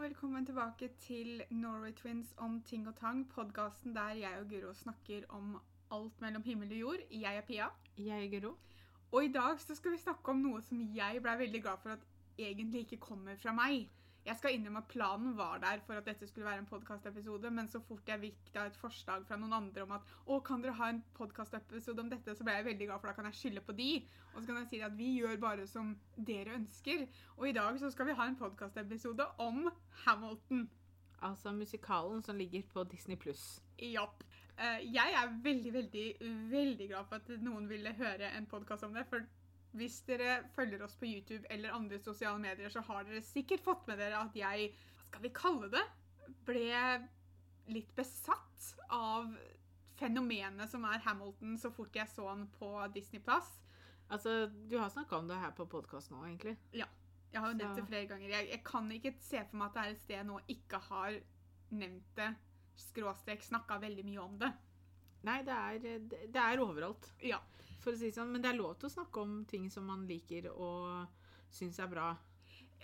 og velkommen tilbake til Norway Twins om ting og tang, podkasten der jeg og Guro snakker om alt mellom himmel og jord. Jeg er Pia. Jeg er Guro. Og i dag så skal vi snakke om noe som jeg ble veldig glad for at egentlig ikke kommer fra meg. Jeg skal innrømme at planen var der for at dette skulle være en podkastepisode, men så fort jeg fikk da et forslag fra noen andre om at å, kan dere ha en podkastepisode om dette, så ble jeg veldig glad, for da kan jeg skylde på de. Og så kan jeg si at vi gjør bare som dere ønsker. Og i dag så skal vi ha en podkastepisode om Hamilton. Altså musikalen som ligger på Disney pluss. Japp. Eh, Jeg er veldig, veldig, veldig glad for at noen ville høre en podkast om det. For hvis dere følger oss på YouTube eller andre sosiale medier, så har dere sikkert fått med dere at jeg, hva skal vi kalle det, ble litt besatt av fenomenet som er Hamilton så fort jeg så han på Disney Plus. Altså, du har snakka om det her på podkast nå, egentlig. Ja. Jeg har jo nevnt det flere ganger. Jeg, jeg kan ikke se for meg at det er et sted jeg nå ikke har nevnt det, skråstrek snakka veldig mye om det. Nei, det er, det er overalt, Ja. for å si det sånn. Men det er lov til å snakke om ting som man liker og syns er bra.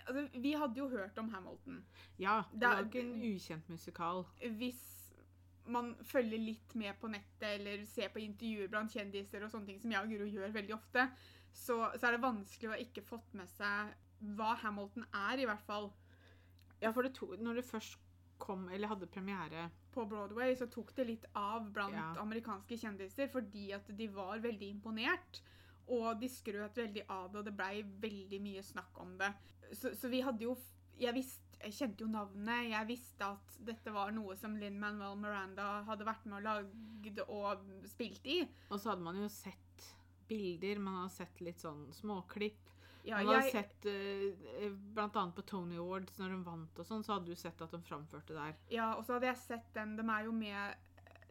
Altså, vi hadde jo hørt om Hamilton. Ja, det er- jo ikke en ukjent musikal. hvis man følger litt med på nettet eller ser på intervjuer blant kjendiser og sånne ting som jeg og Guro gjør veldig ofte, så, så er det vanskelig å ikke fått med seg hva Hamilton er, i hvert fall. Ja, for det to, når det først kom, eller hadde premiere På Broadway så tok det litt av blant Ja. amerikanske kjendiser fordi at de var veldig imponert. Og de skrøt veldig av det, og det blei veldig mye snakk om det. Så, så vi hadde jo jeg, visst, jeg kjente jo navnet. Jeg visste at dette var noe som Linn Manuel Miranda hadde vært med og lagd og spilt i. Og så hadde man jo sett bilder, man hadde sett litt sånn småklipp. Ja, man jeg, sett eh, Blant annet på Tony Awards, når de vant og sånn, så hadde du sett at de framførte der. Ja, og så hadde jeg sett den. De er jo med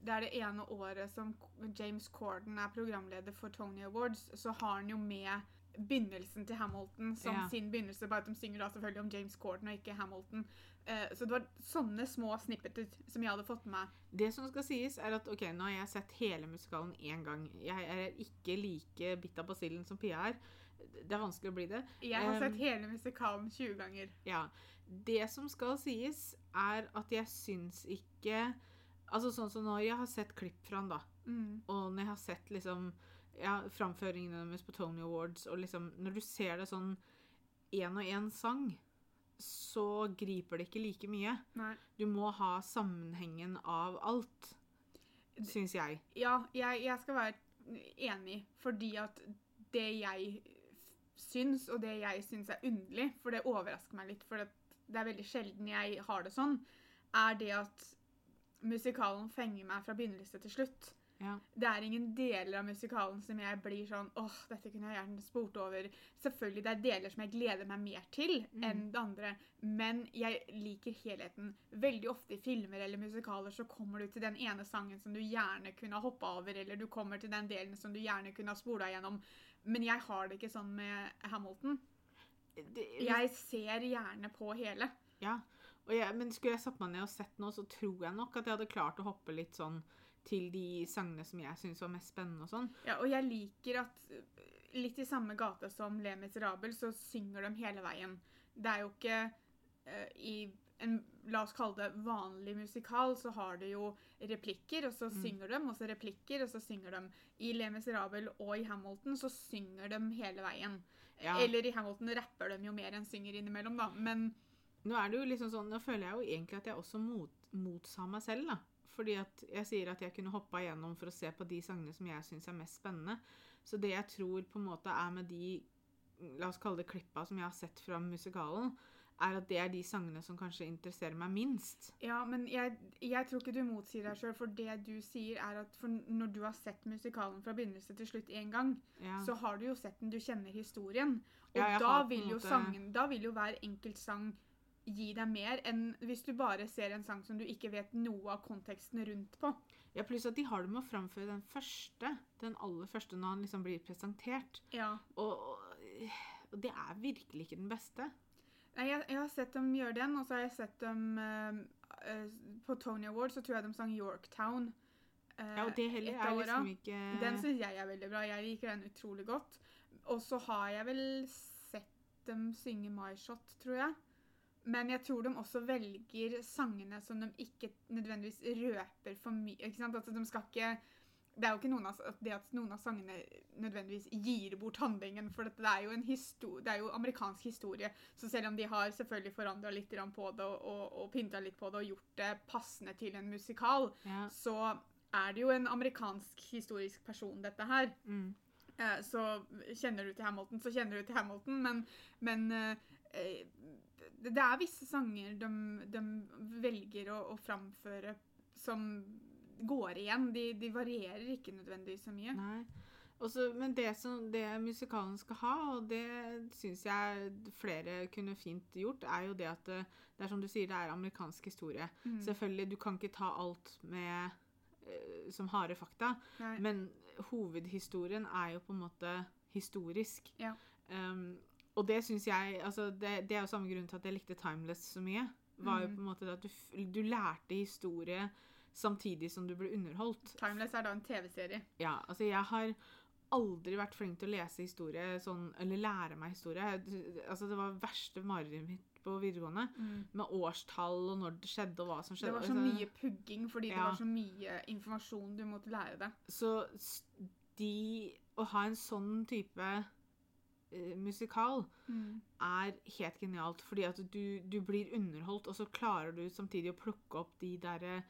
Det er det ene året som James Corden er programleder for Tony Awards, så har han jo med begynnelsen til Hamilton som Ja. sin begynnelse, bare at de synger da selvfølgelig om James Corden og ikke Hamilton. Eh, så det var sånne små snippeter som jeg hadde fått med. Det som skal sies, er at ok, nå har jeg sett hele musikalen én gang. Jeg er ikke like bitt av basillen som Pia er. Det er vanskelig å bli det. Jeg har sett hele musikalen 20 ganger. Ja. Det som skal sies, er at jeg syns ikke Altså sånn som når jeg har sett klipp fra han, da, Mm. og når jeg har sett liksom ja, framføringene deres på Tony Awards, og liksom Når du ser det sånn én og én sang, så griper det ikke like mye. Nei. Du må ha sammenhengen av alt, syns jeg. Ja, jeg, jeg skal være enig, fordi at det jeg syns, og det jeg syns er underlig, for det overrasker meg litt, for det det er veldig sjelden jeg har det sånn, er det at musikalen fenger meg fra begynnelse til slutt. Ja. Det er ingen deler av musikalen som jeg blir sånn åh, dette kunne jeg gjerne spurt over. Selvfølgelig det er deler som jeg gleder meg mer til enn det andre, men jeg liker helheten. Veldig ofte i filmer eller musikaler så kommer du til den ene sangen som du gjerne kunne ha hoppa over, eller du kommer til den delen som du gjerne kunne ha spola gjennom. Men jeg har det ikke sånn med Hamilton. Det, Jeg ser gjerne på hele. Ja, og jeg, men skulle jeg satt meg ned og sett noe, så tror jeg nok at jeg hadde klart å hoppe litt sånn til de sangene som jeg syns var mest spennende og sånn. Ja, og jeg liker at uh, litt i samme gate som Le Miserable, så synger de hele veien. Det er jo ikke uh, i en, la oss kalle det vanlig musikal, så har du jo replikker, og så synger de, og så replikker, og så synger de. I Le Miserable og i Hamilton så synger de hele veien. Ja. Eller i Hamilton rapper de jo mer enn synger innimellom, da. Men Nå er det jo liksom sånn, nå føler jeg jo egentlig at jeg også mot, motsa meg selv, da. Fordi at jeg sier at jeg kunne hoppa igjennom for å se på de sangene som jeg syns er mest spennende. Så det jeg tror på en måte er med de la oss kalle det klippa som jeg har sett fra musikalen, er at det er de sangene som kanskje interesserer meg minst. Ja, men jeg, jeg tror ikke du motsier deg sjøl, for det du sier, er at når du har sett musikalen fra begynnelse til slutt én gang, Ja. så har du jo sett den, du kjenner historien. Og Ja, da vil jo måte- sangen Da vil jo hver enkelt sang gi deg mer enn hvis du bare ser en sang som du ikke vet noe av konteksten rundt på. Ja, pluss at de har det med å framføre den første, den aller første, når han liksom blir presentert. Ja. Og, og, og det er virkelig ikke den beste. Nei, jeg, jeg har sett dem gjøre den, og så har jeg sett dem uh, På Tony Award så tror jeg de sang Yorktown. Uh, Ja, og det heller er liksom ikke Den syns jeg er veldig bra. Jeg liker den utrolig godt. Og så har jeg vel sett dem synge My Shot, tror jeg. Men jeg tror de også velger sangene som de ikke nødvendigvis røper for mye. ikke sant? Altså, de skal ikke det er jo ikke noen av, det at noen av sangene nødvendigvis gir bort handlingen, for det, er jo en histori- det er jo amerikansk historie. Så selv om de har selvfølgelig forandra litt på det og, og, og pynta litt på det og gjort det passende til en musikal, Ja. så er det jo en amerikansk historisk person, dette her. Mm. Eh, Så kjenner du til Hamilton, så kjenner du til Hamilton, men, men eh, eh, det det er visse sanger de, de velger å, å framføre som går igjen. De, de varierer ikke nødvendigvis så mye. Også, men det som det musikalen skal ha, og det syns jeg flere kunne fint gjort, er jo det at det, det er som du sier, det er amerikansk historie. Mm. Selvfølgelig, du kan ikke ta alt med eh, som harde fakta, Nei. men hovedhistorien er jo på en måte historisk. Ja. Um, og det syns jeg altså det, det er jo samme grunn til at jeg likte Timeless så mye. Var jo Mm. på en måte at du, du lærte historie samtidig som du blir underholdt. Timeless er da en TV-serie. Ja, altså jeg har aldri vært flink til å lese historie sånn, eller lære meg historie. Altså Det var verste marerittet mitt på videregående. Med årstall og når det skjedde og hva som skjedde. Det var så Altså, mye pugging fordi det var så mye informasjon du måtte lære deg. Så de Å ha en sånn type eh, musikal er helt genialt, fordi at du, du blir underholdt, og så klarer du samtidig å plukke opp de derre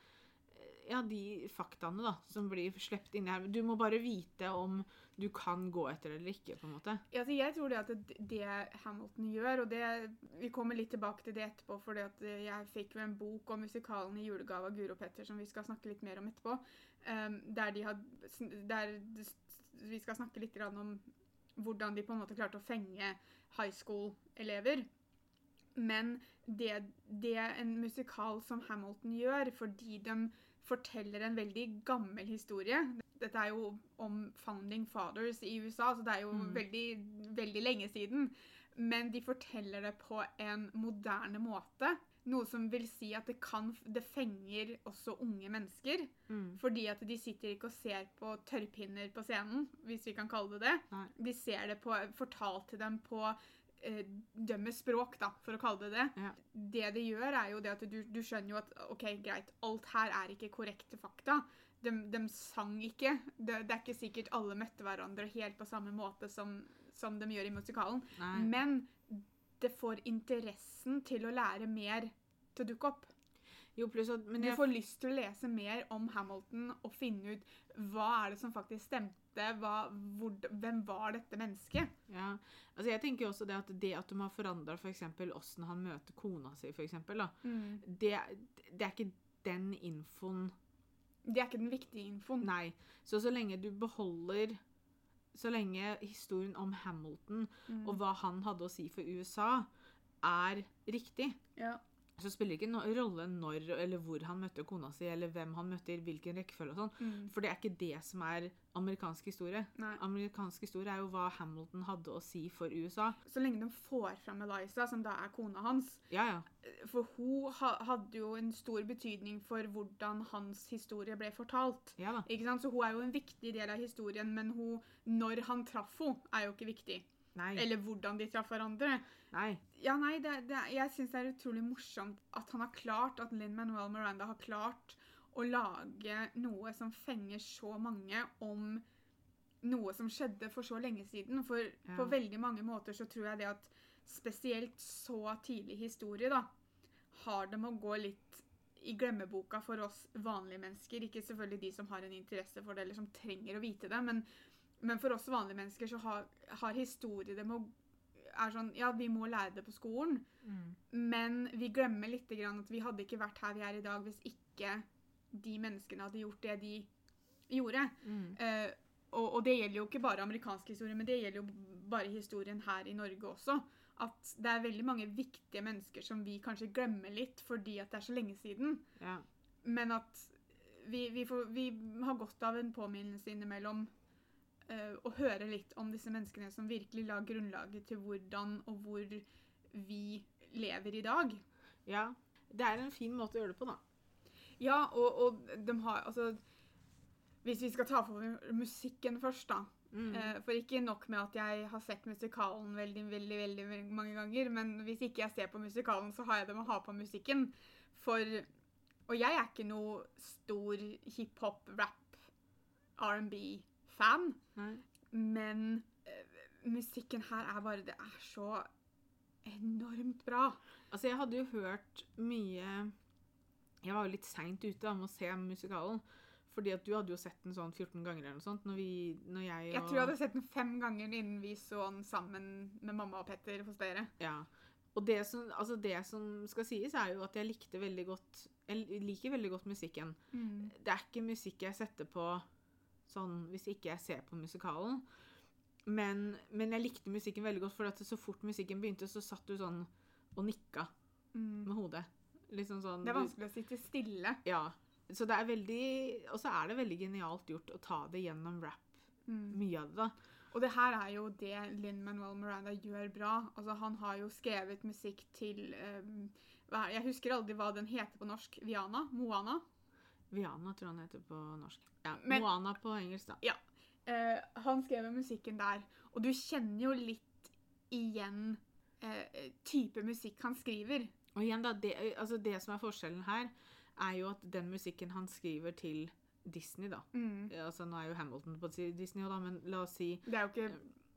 ja, de faktaene da, som blir sluppet inn her. Du må bare vite om du kan gå etter det eller ikke, på en måte. Ja, så jeg tror det at det, Hamilton gjør, og det, vi kommer litt tilbake til det etterpå, fordi at jeg fikk jo en bok om musikalen i julegave av Guro Petter som vi skal snakke litt mer om etterpå, um, der, de had, der vi skal snakke litt om hvordan de på en måte klarte å fenge high school-elever. Men det, det en musikal som Hamilton gjør, fordi de forteller en veldig gammel historie Dette er jo om founding fathers i USA, så det er jo Mm. veldig, veldig lenge siden. Men de forteller det på en moderne måte. Noe som vil si at det, kan, det fenger også unge mennesker. Mm. Fordi at de sitter ikke og ser på tørrpinner på scenen, hvis vi kan kalle det det. Nei. De ser det på, fortalt til dem på eh, dømmes språk, da, for å kalle det det. Ja. Det det gjør, er jo det at du, du skjønner jo at OK, greit, alt her er ikke korrekte fakta. De, de sang ikke. Det, det er ikke sikkert alle møtte hverandre helt på samme måte som, som de gjør i musikalen. Nei. Men det får interessen til å lære mer til å dukke opp. Jo, pluss at men Du får lyst til å lese mer om Hamilton og finne ut hva er det som faktisk stemte. Hva, hvor, hvem var dette mennesket? ja. altså jeg tenker også det at det at de har forandra f.eks. åssen han møter kona si, for eksempel, da, det, det er ikke den infoen Det er ikke den viktige infoen. Nei. Så så lenge du beholder Så lenge historien om Hamilton Mm. og hva han hadde å si for USA, er riktig, Ja. Så spiller det ikke noen rolle når eller hvor han møtte kona si, eller hvem han møtte i hvilken rekkefølge og sånn. Mm. For det er ikke det som er amerikansk historie. Nei. Amerikansk historie er jo hva Hamilton hadde å si for USA. Så lenge de får fram Eliza, som da er kona hans Ja, ja. For hun ha, hadde jo en stor betydning for hvordan hans historie ble fortalt. Ja? Så hun er jo en viktig del av historien, men hun, når han traff henne, er jo ikke viktig. Nei. Eller hvordan de traff hverandre. Nei. Ja, nei, det, det, jeg syns det er utrolig morsomt at han har klart, at Lin Manuel Miranda har klart å lage noe som fenger så mange om noe som skjedde for så lenge siden. For Ja. på veldig mange måter så tror jeg det at spesielt så tidlig historie, da, har det med å gå litt i glemmeboka for oss vanlige mennesker. Ikke selvfølgelig de som har en interesse for det, eller som trenger å vite det, men, men for oss vanlige mennesker så har, har historie det med å er sånn Ja, vi må lære det på skolen, Mm. men vi glemmer litt grann at vi hadde ikke vært her vi er i dag hvis ikke de menneskene hadde gjort det de gjorde. Mm. Uh, og, og det gjelder jo ikke bare amerikansk historie, men det gjelder jo bare historien her i Norge også. At det er veldig mange viktige mennesker som vi kanskje glemmer litt fordi at det er så lenge siden. Ja. Men at vi, vi, får, vi har godt av en påminnelse innimellom å høre litt om disse menneskene som virkelig la grunnlaget til hvordan og hvor vi lever i dag. ja. Det er en fin måte å gjøre det på, da. Ja, og, og de har Altså Hvis vi skal ta for musikken først, da, Mm. Eh, For ikke nok med at jeg har sett musikalen veldig, veldig, veldig mange ganger, men hvis ikke jeg ser på musikalen, så har jeg det med å ha på musikken. For Og jeg er ikke noe stor hiphop, rap, R&B-fan, Nei. men uh, musikken her er bare Det er så enormt bra. Altså, jeg hadde jo hørt mye Jeg var jo litt seint ute med å se musikalen. Fordi at du hadde jo sett den sånn 14 ganger eller noe sånt. Når, vi, når jeg og Jeg tror jeg hadde sett den fem ganger innen vi så den sammen med mamma og Petter hos dere. Ja. Og det som, altså det som skal sies, er jo at jeg likte veldig godt Jeg liker veldig godt musikken. Det er ikke musikk jeg setter på sånn hvis ikke jeg ser på musikalen. Men, men jeg likte musikken veldig godt, for at så fort musikken begynte, så satt du sånn og nikka Mm. med hodet. Liksom sånn Det er du- vanskelig å sitte stille. Ja. Så det er veldig Og så er det veldig genialt gjort å ta det gjennom rap. Mye av det, da. Og det her er jo det Lin-Manuel Miranda gjør bra. Altså, han har jo skrevet musikk til um, Jeg husker aldri hva den heter på norsk. Viana? Moana? Viana tror han heter på norsk. Ja, Men- Moana på engelsk, da. Eh, han skrev musikken der, og du kjenner jo litt igjen eh, type musikk han skriver. Og igjen, da, det, altså det som er forskjellen her, er jo at den musikken han skriver til Disney, da Altså Nå er jo Hamilton på Disney, da, men la oss si Det er jo ikke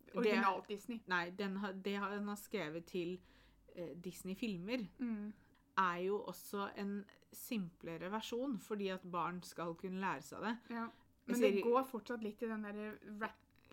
Det- originalt Disney. Nei, den, det han har skrevet til eh, Disney-filmer, Mm. er jo også en simplere versjon, fordi at barn skal kunne lære seg det. Ja. Men det går fortsatt litt i den der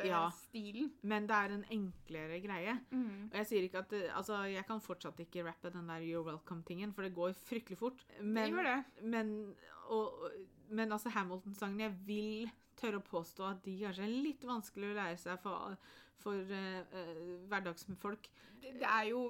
Ja. rapp-stilen. Men det er en enklere greie. Mm. Og jeg sier ikke at det, Altså, jeg kan fortsatt ikke rappe den der You're Welcome-tingen, for det går fryktelig fort. Det Men, gjør det. men, og- men altså, Hamilton-sangene Jeg vil tørre å påstå at de kanskje er litt vanskelig å lære seg for, for uh, uh, hverdagsfolk. det, det er jo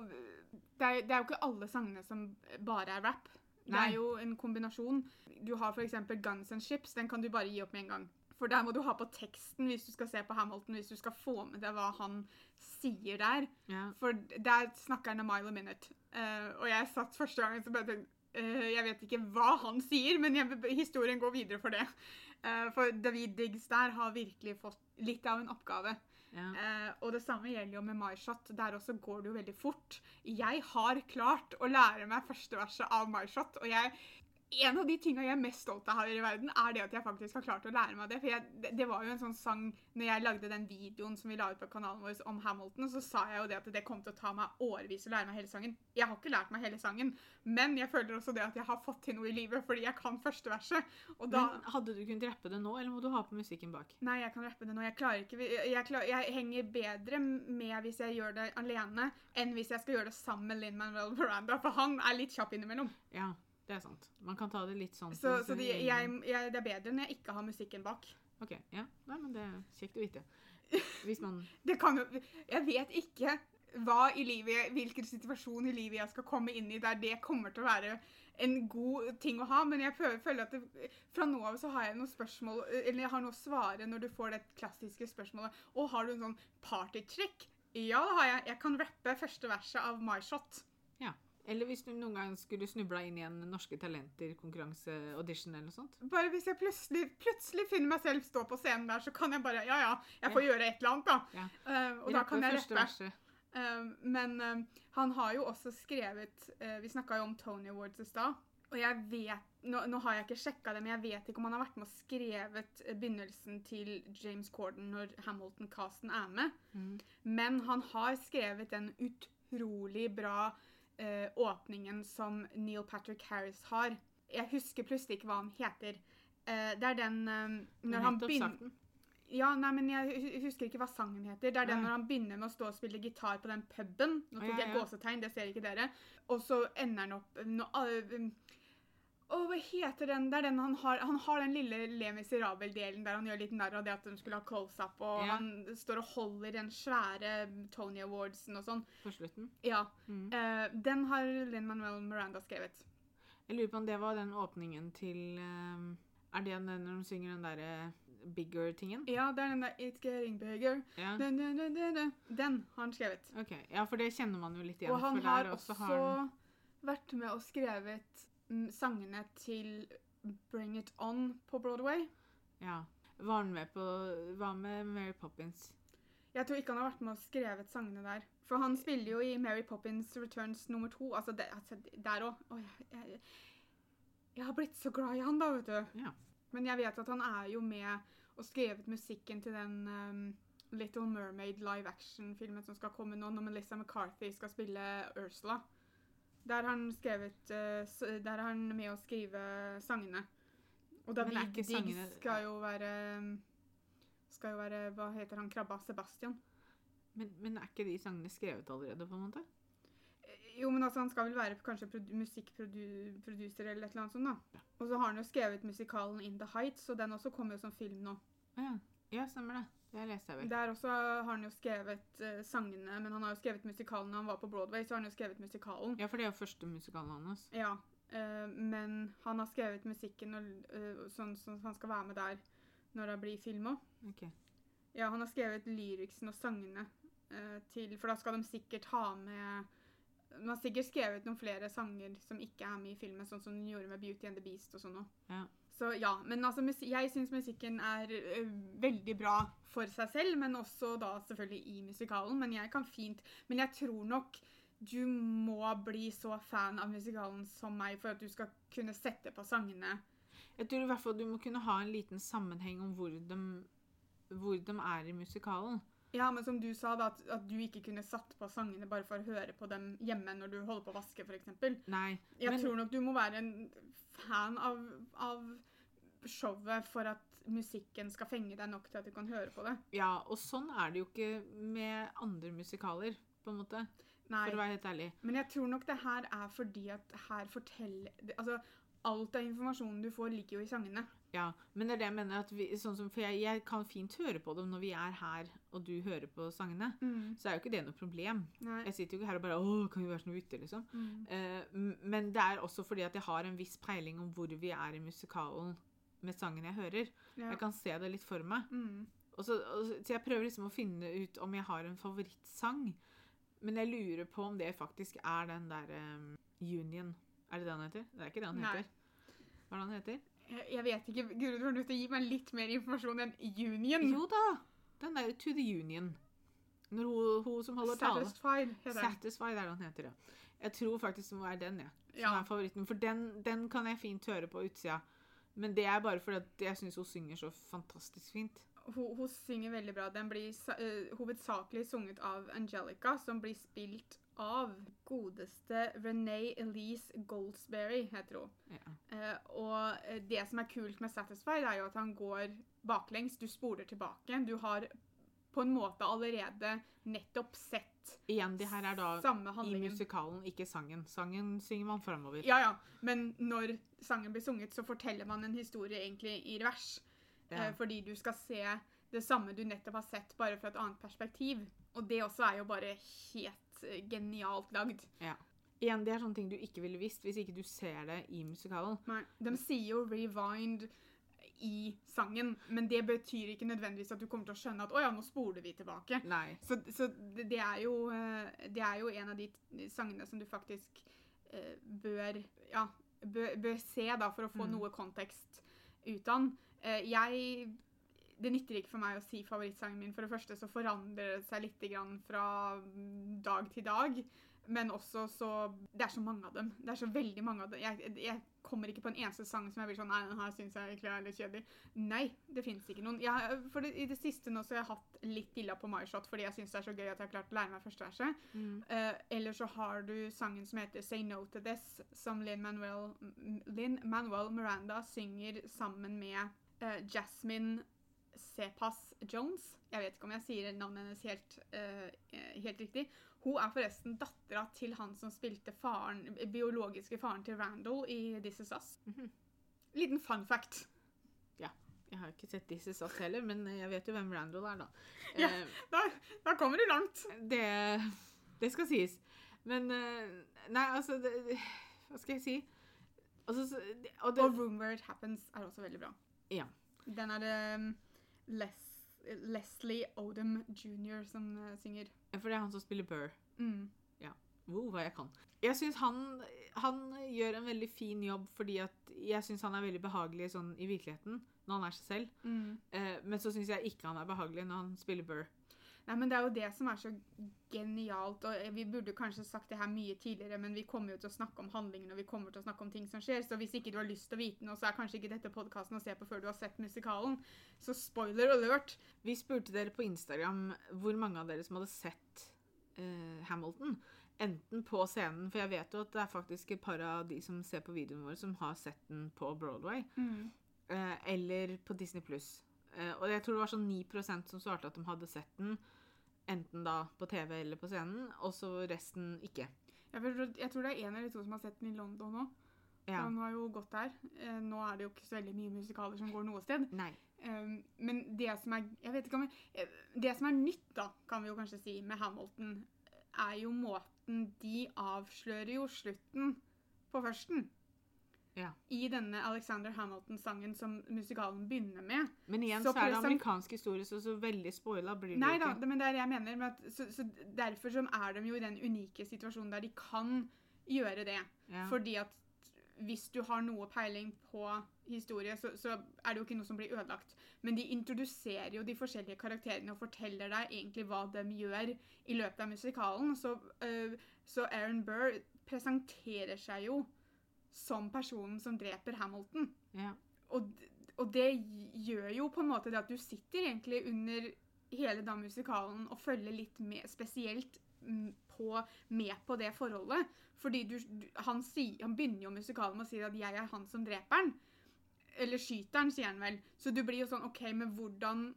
det er, det er jo ikke alle sangene som bare er rap. Det er jo en kombinasjon. Du har f.eks. Guns and Ships. Den kan du bare gi opp med en gang. For der må du ha på teksten hvis du skal se på Hamilton, hvis du skal få med deg hva han sier der. Ja. For der snakker han a mile a minute. Uh, og jeg satt første gangen så bare tenkte uh, Jeg vet ikke hva han sier, men jeg, historien går videre for det. Uh, for David Diggs der har virkelig fått litt av en oppgave. Eh, og det samme gjelder jo med MyShot. Der også går det jo veldig fort. Jeg har klart å lære meg første verset av MyShot, og jeg en av de tinga jeg er mest stolt av her i verden, er det at jeg faktisk har klart å lære meg det. For jeg, det, det var jo en sånn sang når jeg lagde den videoen som vi la ut på kanalen vår om Hamilton, så sa jeg jo det at det kom til å ta meg årevis å lære meg hele sangen. Jeg har ikke lært meg hele sangen, men jeg føler også det at jeg har fått til noe i livet fordi jeg kan første verset. Og da Men hadde du kunnet rappe det nå, eller må du ha på musikken bak? Nei, jeg kan rappe det nå. Jeg klarer ikke Jeg, klarer, jeg henger bedre med hvis jeg gjør det alene, enn hvis jeg skal gjøre det sammen med Lin Manuel Miranda, for han er litt kjapp innimellom. Ja, det er sant. Man kan ta det litt sånn Så, så de, jeg, jeg, det er bedre når jeg ikke har musikken bak. OK. Ja. Nei, men det er kjekt å vite. Hvis man Det kan jo Jeg vet ikke hva i livet, hvilken situasjon i livet jeg skal komme inn i der det kommer til å være en god ting å ha, men jeg føler, føler at det, fra nå av så har jeg noen spørsmål, eller jeg har noe å svare når du får det klassiske spørsmålet. Og har du en sånn partytrick? Ja, det har jeg. Jeg kan rappe første verset av My Shot. Eller hvis du noen gang skulle snubla inn i en Norske Talenter-konkurranse-audition eller noe sånt. Bare hvis jeg plutselig, plutselig finner meg selv stå på scenen der, så kan jeg bare Ja, ja, jeg får gjøre et eller annet, da. Ja. Uh, og da kan jeg rappe. Eh, men uh, han har jo også skrevet Vi snakka jo om Tony Awards i stad. Og jeg vet nå, nå har jeg ikke sjekka det, men jeg vet ikke om han har vært med og skrevet begynnelsen til James Corden når Hamilton-casten er med. Mm. Men han har skrevet en utrolig bra eh, åpningen som Neil Patrick Harris har. Jeg husker plutselig ikke hva han heter. Eh, det er den eh, når han begynner ja, nei, men Jeg husker ikke hva sangen heter. Det er den når han begynner med å stå og spille gitar på den puben. Nå tok jeg gåsetegn, det ser ikke dere. Og så ender han opp når, uh, Å, hva heter den? Det er den han har Han har den lille Le Miserabel-delen der han gjør litt narr av det at de skulle ha close-up, og Ja. han står og holder den svære Tony Awardsen og sånn. På slutten. Ja. Mm. Uh, den har Lin Manuel Miranda skrevet. Jeg lurer på om det var den åpningen til ehm, Er det den når de synger den derre bigger-tingen? Ja, det er den der It's Getting Bigger. Ja. Dun, dun, dun. Den har han skrevet. Ok, ja, for det kjenner man jo litt igjen. Og han har også har vært med og skrevet sangene til Bring It On på Broadway. Ja. Var han med på Hva med Mary Poppins? Jeg tror ikke han har vært med og skrevet sangene der. For han spiller jo i Mary Poppins Returns nummer to. Altså, det, altså der òg. Jeg, jeg, jeg har blitt så glad i han, da, vet du. Ja. Men jeg vet at han er jo med og skrevet musikken til den um, Little Mermaid live action-filmen som skal komme nå, når Melissa McCarthy skal spille Ursula. Der har han skrevet uh, Der er han med å skrive sangene. Og David Diggs sangene- skal jo være Skal jo være Hva heter han krabba? Sebastian. Men, men er ikke de sangene skrevet allerede, på en måte? Eh, Jo, men altså, han skal vel være kanskje musikkproduser eller et eller annet sånt, da. Og så har han jo skrevet musikalen In The Heights, og den også kommer jo som film nå. Ja, ja stemmer det. Det leste jeg vel. Der også har han jo skrevet uh, sangene, men han har jo skrevet musikalen når han var på Broadway, så har han jo skrevet musikalen. Ja, for det er jo første musikalen hans. Ja, uh, men han har skrevet musikken og, uh, sånn som han skal være med der når det blir film òg. Ok. Ja, han har skrevet lyricsen og sangene til For da skal de sikkert ha med De har sikkert skrevet noen flere sanger som ikke er med i filmen, sånn som de gjorde med Beauty and the Beast og sånn òg. Ja. Så ja, men altså, jeg syns musikken er veldig bra for seg selv, men også da selvfølgelig i musikalen. Men jeg kan fint Men jeg tror nok du må bli så fan av musikalen som meg for at du skal kunne sette på sangene. Jeg tror i hvert fall du må kunne ha en liten sammenheng om hvor de, hvor de er i musikalen. Ja, men som du sa, da, at, at du ikke kunne satt på sangene bare for å høre på dem hjemme når du holder på å vaske, f.eks. Nei, Jeg men tror nok du må være en fan av, av showet for at musikken skal fenge deg nok til at du kan høre på det. Ja, og sånn er det jo ikke med andre musikaler, på en måte. Nei. For å være helt ærlig. Men jeg tror nok det her er fordi at her forteller Altså, alt av informasjonen du får, ligger jo i sangene. Ja, men det er det jeg mener at vi, sånn som, For jeg, jeg kan fint høre på dem når vi er her, og du hører på sangene. Så er jo ikke det noe problem. Nei. Jeg sitter jo ikke her og bare Å, kan vi være sånn ute, liksom? Mm. Uh, men det er også fordi at jeg har en viss peiling om hvor vi er i musikalen med sangen jeg hører. Ja. Jeg kan se det litt for meg. Mm. Og så, og, så jeg prøver liksom å finne ut om jeg har en favorittsang. Men jeg lurer på om det faktisk er den der um, Union. Er det det han heter? Det er ikke det han Nei. heter. Hva er det han heter? Jeg, vet ikke. Gud, du er nødt til å gi meg litt mer informasjon enn Union. Jo da! Den der To the Union. Når hun, hun som holder tale. Satisfied heter den. Satisfied er det heter, ja. Jeg tror faktisk det må være den, ja. Som Ja. er favoritten. For den, den kan jeg fint høre på utsida. Men det er bare fordi jeg syns hun synger så fantastisk fint. Hun, hun synger veldig bra. Den blir eh, hovedsakelig sunget av Angelica, som blir spilt av godeste Renee Elise Goldsberry, heter hun. Ja. Eh, og eh, det som er kult med Satisfied, er jo at han går baklengs. Du spoler tilbake. Du har på en måte allerede nettopp sett Igjen, det her er da i musikalen, ikke sangen. Sangen synger man framover. Ja, ja. Men når sangen blir sunget, så forteller man en historie egentlig i revers. Ja. Eh, fordi du skal se det samme du nettopp har sett, bare fra et annet perspektiv. Og det også er jo bare helt genialt lagd. Igjen, det er sånne ting du ikke ville visst hvis ikke du ser det i musikalen. Nei, de sier jo 'rewind' i sangen, men det betyr ikke nødvendigvis at du kommer til å skjønne at 'å ja, nå spoler vi tilbake'. Nei. Så, så det, det, er jo, eh, det er jo en av de sangene som du faktisk eh, bør, ja, bør, bør se da, for å få Mm. noe kontekst ut av den. Eh, jeg Det nytter ikke for meg å si favorittsangen min. For det første så forandrer det seg litt grann fra dag til dag. Men også så Det er så mange av dem. Det er så veldig mange av dem. Jeg, jeg kommer ikke på en eneste sang som jeg blir sånn Nei, den her syns jeg egentlig er litt kjedelig. Nei, det fins ikke noen. Jeg, for det, I det siste nå så har jeg hatt litt dilla på My Shot fordi jeg syns det er så gøy at jeg har klart å lære meg første verset. Mm. Uh, eller så har du sangen som heter Say No To This, som Lin Manuel, Lin Manuel Miranda synger sammen med uh, Jasmine Cepas Jones. Jeg vet ikke om jeg sier navnet hennes helt, eh, helt riktig. Hun er forresten dattera til han som spilte faren, biologiske faren til Randall i This Is Us. Mhm. Liten fun fact. Ja. Jeg har ikke sett This Is Us heller, men jeg vet jo hvem Randall er, da. Ja. uh, Da, da kommer du langt. det, det skal sies. Men uh, Nei, altså det, Hva skal jeg si? Altså, og det, Og Room Where It Happens er også veldig bra. Ja. Den er det Les, Leslie Odom jr. som eh, synger. For det er han som spiller Burr. Mm. Wow, hva jeg kan. Jeg syns han, han gjør en veldig fin jobb, fordi at jeg syns han er veldig behagelig sånn i virkeligheten, når han er seg selv. Mm. Eh, men så syns jeg ikke han er behagelig når han spiller Burr. Nei, men Det er jo det som er så genialt. og Vi burde kanskje sagt det her mye tidligere, men vi kommer jo til å snakke om handlingen og vi kommer til å snakke om ting som skjer. Så hvis ikke du har lyst til å vite noe, så er kanskje ikke dette podkasten å se på før du har sett musikalen. Så spoiler alert. Vi spurte dere på Instagram hvor mange av dere som hadde sett uh, Hamilton. Enten på scenen, for jeg vet jo at det er faktisk et par av de som ser på videoene våre, som har sett den på Broadway. Eh, eller på Disney pluss. Uh, og jeg tror det var sånn 9% som svarte at de hadde sett den. Enten da på TV eller på scenen, og så resten ikke. Jeg, tror, jeg tror det er en eller to som har sett den i London nå. Ja. Han har jo gått der. Eh, nå er det jo ikke så veldig mye musikaler som går noe sted. Nei. Um, men det som er jeg vet ikke om jeg, eh, Det som er nytt, da, kan vi jo kanskje si, med Hamilton, er jo måten de avslører jo slutten på førsten. Ja. I denne Alexander Hamilton-sangen som musikalen begynner med. Men igjen Så så, er det amerikansk historie, så så veldig spoila blir det Nei da, ikke. det, men det er det jeg mener. Men At, så, så derfor så er de jo i den unike situasjonen der de kan gjøre det. Ja. Fordi at hvis du har noe peiling på historie, så, så er det jo ikke noe som blir ødelagt. Men de introduserer jo de forskjellige karakterene og forteller deg egentlig hva de gjør i løpet av musikalen. Så, uh, så Aaron Burr presenterer seg jo som personen som dreper Hamilton. ja. Og, og det gjør jo på en måte det at du sitter egentlig under hele da musikalen og følger litt med, spesielt på, med på det forholdet. Fordi du, du, han, si, han begynner jo musikalen med å si at 'jeg er han som dreper han'. Eller skyter han, sier han vel. Så du blir jo sånn OK, men hvordan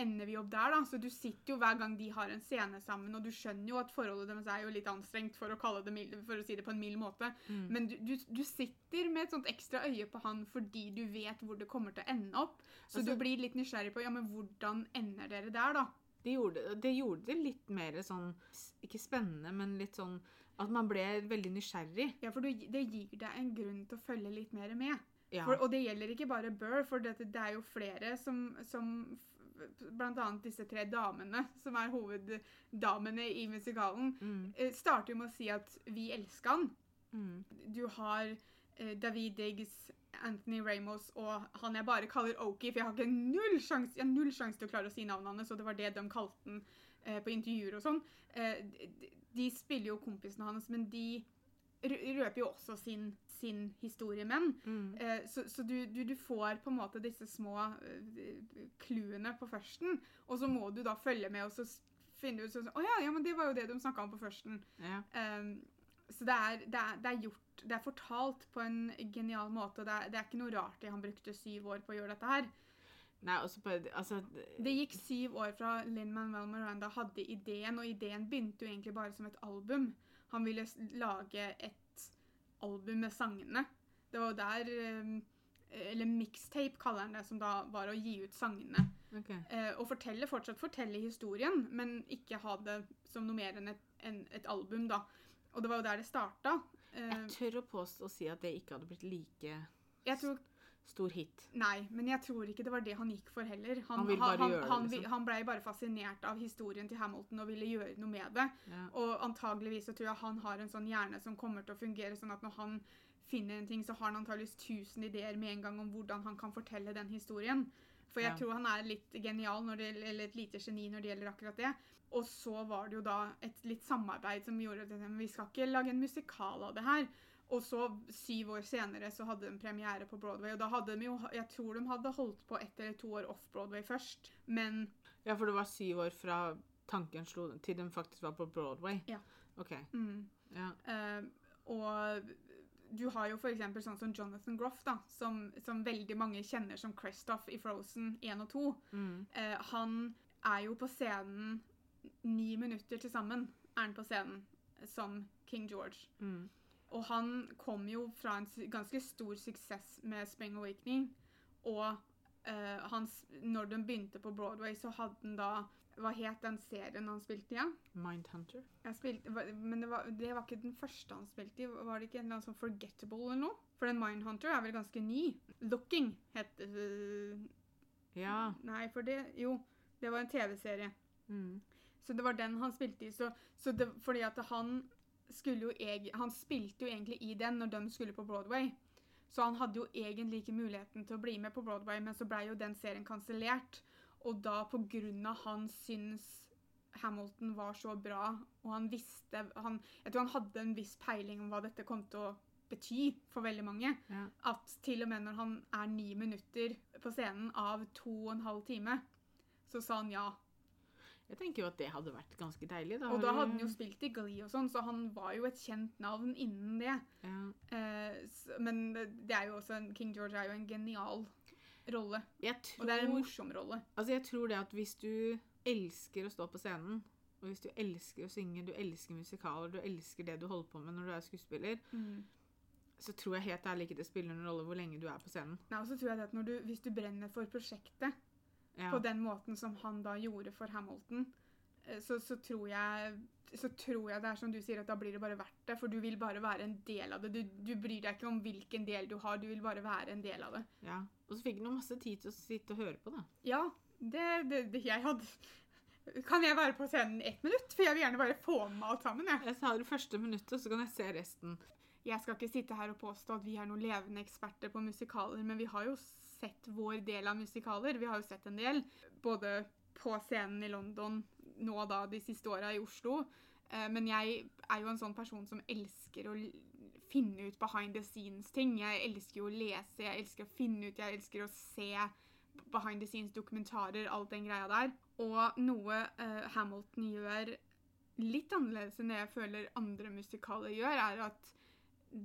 ender vi opp der, da? Så du sitter jo hver gang de har en scene sammen, og du skjønner jo at forholdet deres er jo litt anstrengt, for å, kalle det mild, for å si det på en mild måte. Mm. Men du, du, du sitter med et sånt ekstra øye på han fordi du vet hvor det kommer til å ende opp. Så Altså- du blir litt nysgjerrig på ja, men hvordan ender dere der, da? Det gjorde, det gjorde det litt mer sånn Ikke spennende, men litt sånn at man ble veldig nysgjerrig. Ja, for du, det gir deg en grunn til å følge litt mer med. Ja. For, og det gjelder ikke bare Burr, for det, det er jo flere som, som annet disse tre damene, som er hoveddamene i musikalen, Mm. eh, starter jo med å si at vi elsker han. Mm. Du har eh, David Diggs, Anthony Ramos og han jeg bare kaller Oki, for jeg har ikke null sjanse sjans til å klare å si navnet hans, og det var det de kalte han eh, på intervjuer og sånn. Eh, de, de spiller jo kompisene hans, men de røper jo også sin, sin historie men. Mm. Eh, så så du, du, du får på en måte disse små clouene uh, på førsten, og så må du da følge med og så finne ut sånn Å ja, ja, men det var jo det de snakka om på førsten. Ja. Um, så det er, det, er, det er gjort Det er fortalt på en genial måte, det er, det er ikke noe rart at han brukte syv år på å gjøre dette her. Nei, bare Altså Det gikk syv år fra Linn Manuel Miranda hadde ideen, og ideen begynte jo egentlig bare som et album. Han ville lage et album med sangene. Det var jo der um, Eller mixtape, kaller han det, som da var å gi ut sangene. OK. Eh, og fortelle, fortsatt fortelle historien, men ikke ha det som noe mer enn et, en, et album, da. Og det var jo der det starta. Eh, Jeg tør å påstå å si at det ikke hadde blitt like jeg tror, stor hit. nei, men jeg tror ikke det var det han gikk for heller. Han, Han bare han, det, han, liksom. han blei bare fascinert av historien til Hamilton og ville gjøre noe med det. Ja. Og antageligvis så tror jeg han har en sånn hjerne som kommer til å fungere sånn at når han finner en ting, så har han antageligvis tusen ideer med en gang om hvordan han kan fortelle den historien. For jeg Ja. tror han er litt genial, når det, eller et lite geni når det gjelder akkurat det. Og så var det jo da et litt samarbeid som gjorde at vi skal ikke lage en musikal av det her. Og så, syv år senere, så hadde de premiere på Broadway. Og da hadde de jo Jeg tror de hadde holdt på ett eller to år off-Broadway først. Men ja, for det var syv år fra tanken slo til de faktisk var på Broadway? Ja. OK. mm, Ja. Uh, og du har jo eksempel sånn som Jonathan Groff, da, som, som veldig mange kjenner som Kristoff i Frozen 1 og 2. Mm. Uh, han er jo på scenen ni minutter til sammen, er han på scenen, som King George. Mm. Og han kom jo fra en ganske stor suksess med Spring Awakening. Og uh, hans, når de begynte på Broadway, så hadde han da Hva het den serien han spilte i? Ja? Mindhunter? Spilte, men det var, det var ikke den første han spilte i. Var det ikke en eller annen sånn Forgettable eller noe? For den Mindhunter er vel ganske ny. Looking het uh, Ja. Nei, for det Jo, det var en TV-serie. Mm. Så det var den han spilte i. Så, så det, fordi at han jo eg, Han spilte jo egentlig i den når de skulle på Broadway. Så han hadde jo egentlig ikke muligheten til å bli med på Broadway, men så blei jo den serien kansellert. Og da, på grunn av han syns Hamilton var så bra, og han visste han, Jeg tror han hadde en viss peiling om hva dette kom til å bety for veldig mange. Ja. At til og med når han er ni minutter på scenen av to og en halv time, så sa han ja. Jeg tenker jo at det hadde vært ganske deilig. Da Og da hadde han jo spilt i Glee og sånn, så han var jo et kjent navn innen det. ja. Eh, så, men det er jo også en, King George er jo en genial rolle. Tror, Og det er en morsom rolle. altså jeg tror det at hvis du elsker å stå på scenen, og hvis du elsker å synge, du elsker musikaler, du elsker det du holder på med når du er skuespiller, så tror jeg helt ærlig ikke det spiller noen rolle hvor lenge du er på scenen. Nei, og så tror jeg det at du, Hvis du brenner for prosjektet Ja. på den måten som han da gjorde for Hamilton, eh, så, så, tror jeg, så tror jeg det er som du sier, at da blir det bare verdt det. For du vil bare være en del av det. Du, du bryr deg ikke om hvilken del du har, du vil bare være en del av det. ja. Og så fikk han masse tid til å sitte og høre på, da. Ja, det, det, det jeg hadde Kan jeg være på scenen ett minutt? For jeg vil gjerne bare få med alt sammen. jeg. Jeg sa det første minuttet, så kan jeg se resten. Jeg skal ikke sitte her og påstå at vi er noen levende eksperter på musikaler, men vi har jo sett vår del av musikaler. Vi har jo sett en del, både på scenen i London, nå da de siste åra i Oslo. Eh, Men jeg er jo en sånn person som elsker å finne ut behind the scenes-ting. Jeg elsker jo å lese, jeg elsker å finne ut, jeg elsker å se behind the scenes-dokumentarer, alt den greia der. Og noe uh, Hamilton gjør litt annerledes enn det jeg føler andre musikaler gjør, er at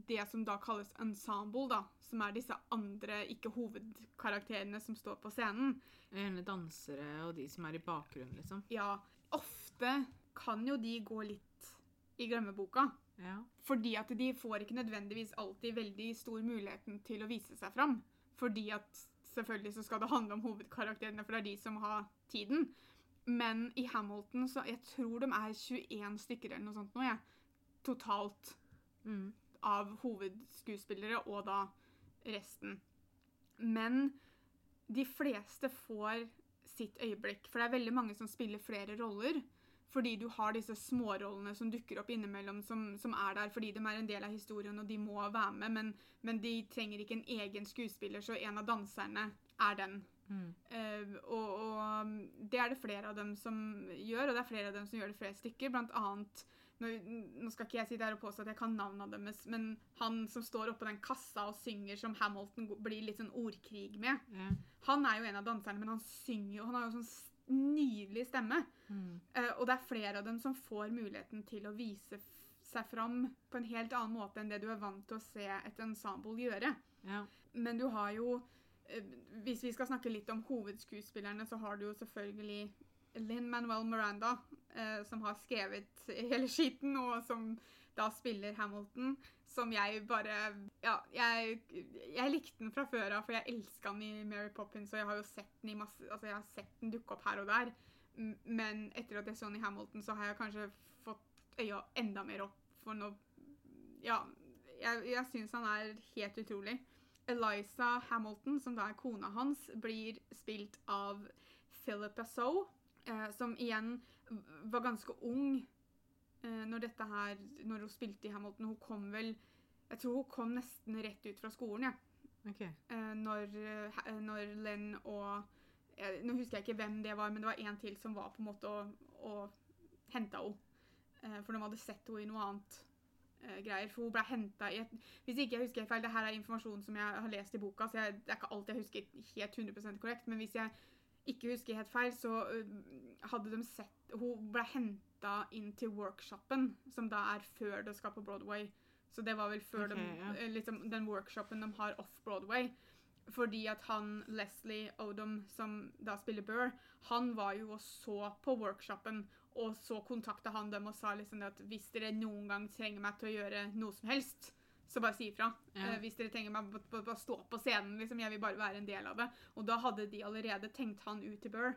det som da kalles ensemble, da, som er disse andre, ikke hovedkarakterene som står på scenen, Gjerne dansere og de som er i bakgrunnen, liksom. ja, ofte kan jo de gå litt i glemmeboka. Ja. Fordi at de får ikke nødvendigvis alltid veldig stor muligheten til å vise seg fram. Fordi at selvfølgelig så skal det handle om hovedkarakterene, for det er de som har tiden. Men i Hamilton så Jeg tror de er 21 stykker eller noe sånt nå, jeg. Totalt Mm. Av hovedskuespillere og da resten. Men de fleste får sitt øyeblikk, for det er veldig mange som spiller flere roller. Fordi du har disse smårollene som dukker opp innimellom, som, som er der fordi de er en del av historien og de må være med, men, men de trenger ikke en egen skuespiller, så en av danserne er den. Mm. Uh, og, og um, det er det flere av dem som gjør, og det er flere av dem som gjør det flere stykker. Blant annet nå, skal ikke jeg sitte her og påstå at jeg kan navnene deres, men han som står oppå den kassa og synger som Hamilton blir litt sånn ordkrig med, Ja. han er jo en av danserne, men han synger jo Han har jo sånn nydelig stemme. Mm. Uh, og det er flere av dem som får muligheten til å vise seg fram på en helt annen måte enn det du er vant til å se et ensemble gjøre. ja. Men du har jo uh, Hvis vi skal snakke litt om hovedskuespillerne, så har du jo selvfølgelig Linn Manuel Miranda, eh, som har skrevet hele skiten, og som da spiller Hamilton. Som jeg bare Ja, jeg, jeg likte den fra før av, for jeg elska den i Mary Poppins, og jeg har jo sett den i masse Altså, jeg har sett den dukke opp her og der. Men etter at jeg så den i Hamilton, så har jeg kanskje fått øya enda mer opp for noe Ja, jeg, jeg syns han er helt utrolig. Eliza Hamilton, som da er kona hans, blir spilt av Philip Assault, eh, som igjen var ganske ung eh, når dette her Når hun spilte i Hamilton. Hun kom vel Jeg tror hun kom nesten rett ut fra skolen, ja. OK. Eh, når, eh, når Len og jeg, Nå husker jeg ikke hvem det var, men det var en til som var på en måte og, og henta henne. Eh, for de hadde sett henne i noe annet eh, greier. For hun ble henta i et Hvis ikke jeg husker feil, det her er informasjon som jeg har lest i boka, så jeg, det er ikke alt jeg husker helt 100% korrekt, men hvis jeg ikke husker helt feil, så eh, hadde de sett Hun ble henta inn til workshopen, som da er før det skal på Broadway. Så det var vel før okay, de, ja. eh, liksom, den workshopen de har off-Broadway. Fordi at han, Leslie Odom, som da spiller Burr, han var jo og så på workshopen, og så kontakta han dem og sa liksom det at hvis dere noen gang trenger meg til å gjøre noe som helst, så bare si ifra. Ja. Eh, hvis dere trenger meg bare stå på scenen, liksom, jeg vil bare være en del av det. Og da hadde de allerede tenkt han ut til Burr.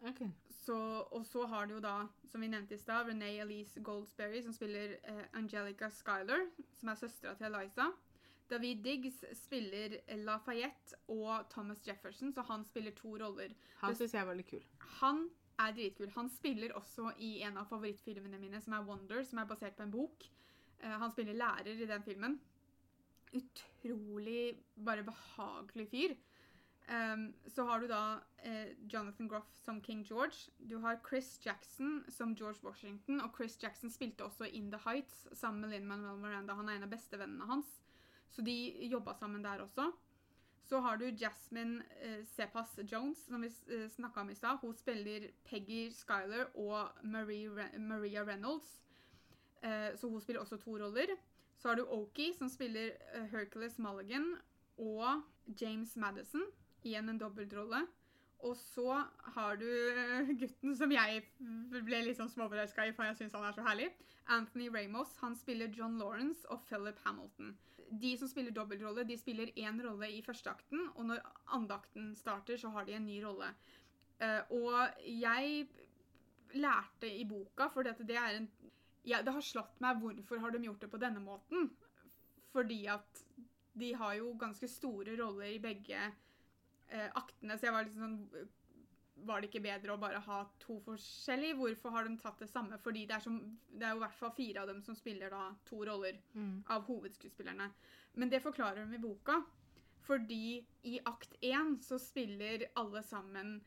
Okay. Så, og så har du jo da, som vi nevnte i stad, Renee Elise Goldsberry, som spiller eh, Angelica Schuyler, som er søstera til Eliza. David Diggs spiller Lafayette og Thomas Jefferson, så han spiller to roller. Han syns jeg var litt kul. Han er dritkul. Han spiller også i en av favorittfilmene mine, som er Wonder, som er basert på en bok. Uh, han spiller lærer i den filmen. Utrolig bare behagelig fyr. Um, så har du da eh, Jonathan Groff som King George. Du har Chris Jackson som George Washington. Og Chris Jackson spilte også In The Heights sammen med Lin-Manuel Miranda. Han er en av bestevennene hans. Så de jobba sammen der også. Så har du Jasmine eh, Sepas Jones, som vi eh, snakka om i stad. Hun spiller Peggy Skyler og Marie Re Maria Reynolds. Eh, så hun spiller også to roller. Så har du Oki, som spiller eh, Hercules Mulligan, og James Madison. Igjen en dobbeltrolle. Og så har du eh, gutten som jeg ble litt sånn småforelska i, for jeg syns han er så herlig. Anthony Ramos. Han spiller John Lawrence og Philip Hamilton. De som spiller dobbeltrolle, de spiller én rolle i første akten, og når andakten starter, så har de en ny rolle. Eh, og jeg lærte i boka, for det er en ja, Det har slått meg hvorfor har de gjort det på denne måten. Fordi at de har jo ganske store roller i begge eh, aktene, så jeg var liksom sånn Var det ikke bedre å bare ha to forskjellige? Hvorfor har de tatt det samme? Fordi det er, som, det er jo i hvert fall fire av dem som spiller da to roller Mm. av hovedskuespillerne. Men det forklarer de i boka. Fordi i akt én så spiller alle sammen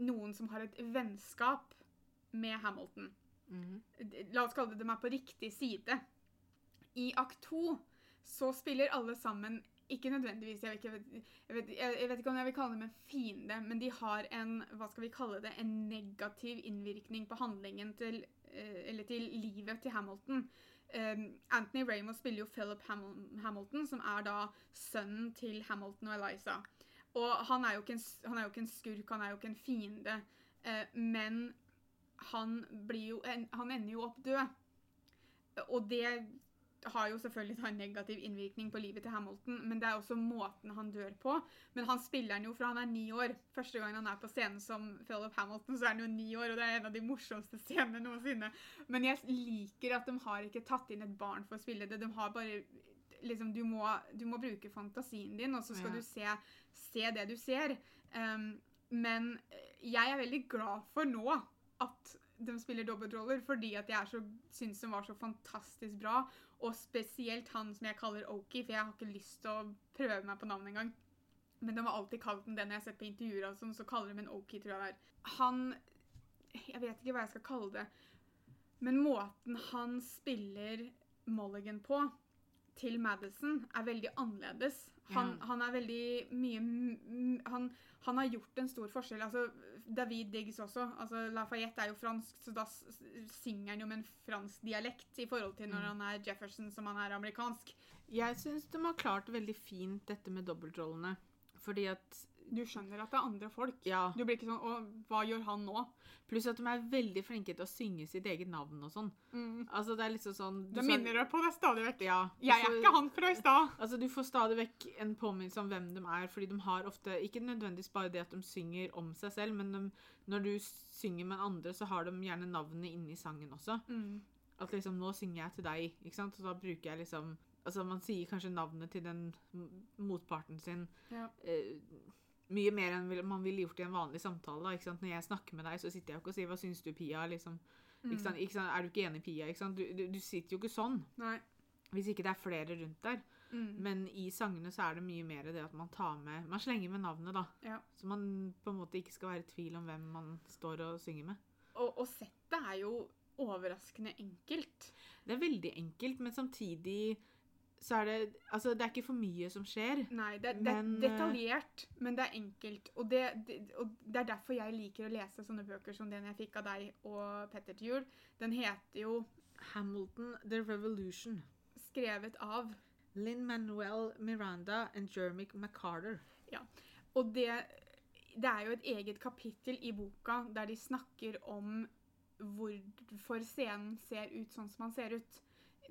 noen som har et vennskap med Hamilton. Mhm. La oss kalle det de er på riktig side. I akt to så spiller alle sammen ikke nødvendigvis jeg vet, ikke, jeg, vet, jeg vet ikke om jeg vil kalle dem en fiende, men de har en hva skal vi kalle det, en negativ innvirkning på handlingen til eh, Eller til livet til Hamilton. Um, Anthony Ramos spiller jo Philip Ham Hamilton, som er da sønnen til Hamilton og Eliza. Og han er jo ikke en, han er jo ikke en skurk, han er jo ikke en fiende, Uh, men han blir jo Han ender jo opp død. Og det har jo selvfølgelig da en negativ innvirkning på livet til Hamilton, men det er også måten han dør på. Men han spiller den jo fra han er ni år. Første gang han er på scenen som Philip Hamilton, så er han jo ni år, og det er en av de morsomste scenene noensinne. Men jeg liker at de har ikke tatt inn et barn for å spille det. De har bare liksom, du må, du må bruke fantasien din, og så skal Ja. du se, se det du ser. Um, men jeg er veldig glad for nå at de spiller dobbeltroller, fordi at jeg så, syns de var så fantastisk bra. Og spesielt han som jeg kaller Oki, for jeg har ikke lyst til å prøve meg på navnet engang. Men de har alltid kalt den det når jeg har sett på intervjuer, og sånn, så kaller de en Oki, tror jeg det er. Han Jeg vet ikke hva jeg skal kalle det, men måten han spiller Mulligan på til Madison er veldig annerledes. Han, Ja. han er veldig mye han, han har gjort en stor forskjell. Altså, David Diggs også. Altså, Lafayette er jo fransk, så da synger han jo med en fransk dialekt i forhold til når Mm. han er Jefferson, som han er amerikansk. Jeg syns de har klart veldig fint dette med dobbeltrollene. Fordi at Du skjønner at det er andre folk. Ja. Du blir ikke sånn Å, hva gjør han nå? Pluss at de er veldig flinke til å synge sitt eget navn og sånn. Altså, det er liksom sånn Det minner deg på det stadig vekk. Ja. Jeg er ikke han fra i stad. Altså, Du får stadig vekk en påminnelse om hvem de er, fordi de har ofte Ikke nødvendigvis bare det at de synger om seg selv, men de, når du synger med andre, så har de gjerne navnet inni sangen også. Mm. At liksom Nå synger jeg til deg, ikke sant? Og da bruker jeg liksom Altså, man sier kanskje navnet til den motparten sin Ja. eh, mye mer enn man ville gjort i en vanlig samtale. da? Når jeg snakker med deg, så sitter jeg jo ikke og sier 'hva syns du, Pia'? liksom. Mm. Ikke sant? Ikke sant? Er du ikke enig, Pia? Ikke sant? Du, du, du sitter jo ikke sånn. Nei. Hvis ikke det er flere rundt der. Mm. Men i sangene så er det mye mer det at man tar med Man slenger med navnet, da. Ja. Så man på en måte ikke skal være i tvil om hvem man står og synger med. Og, og settet er jo overraskende enkelt. Det er veldig enkelt, men samtidig så er det Altså, det er ikke for mye som skjer. Nei, det, det Men, er detaljert, men det er enkelt. Og det, det, og det er derfor jeg liker å lese sånne bøker som den jeg fikk av deg og Petter til jul. Den heter jo Hamilton The Revolution. 'Skrevet av'. Lin-Manuel Miranda og Jeremy McCarter. Og det, det er jo et eget kapittel i boka der de snakker om hvorfor scenen ser ut sånn som han ser ut.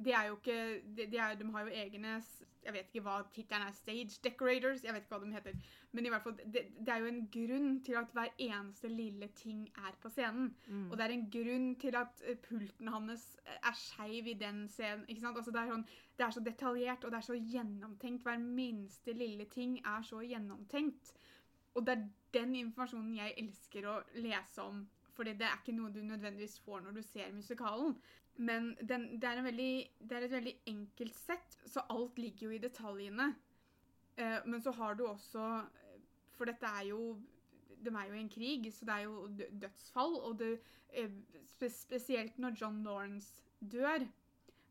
Det er jo ikke De, de, er, de har jo egne Jeg vet ikke hva tittelen er. Stage decorators. Jeg vet ikke hva de heter. Men i hvert fall, det, det er jo en grunn til at hver eneste lille ting er på scenen. Mm. Og det er en grunn til at eh, pulten hans er skeiv i den scenen. ikke sant? Altså det, er sånn, det er så detaljert, og det er så gjennomtenkt. Hver minste lille ting er så gjennomtenkt. Og det er den informasjonen jeg elsker å lese om. Fordi det er ikke noe du nødvendigvis får når du ser musikalen. Men den, det, er veldig, det er et veldig enkelt sett, så alt ligger jo i detaljene. Eh, men så har du også For dette er jo De er jo i en krig, så det er jo dødsfall. Og det, eh, spesielt når John Lawrence dør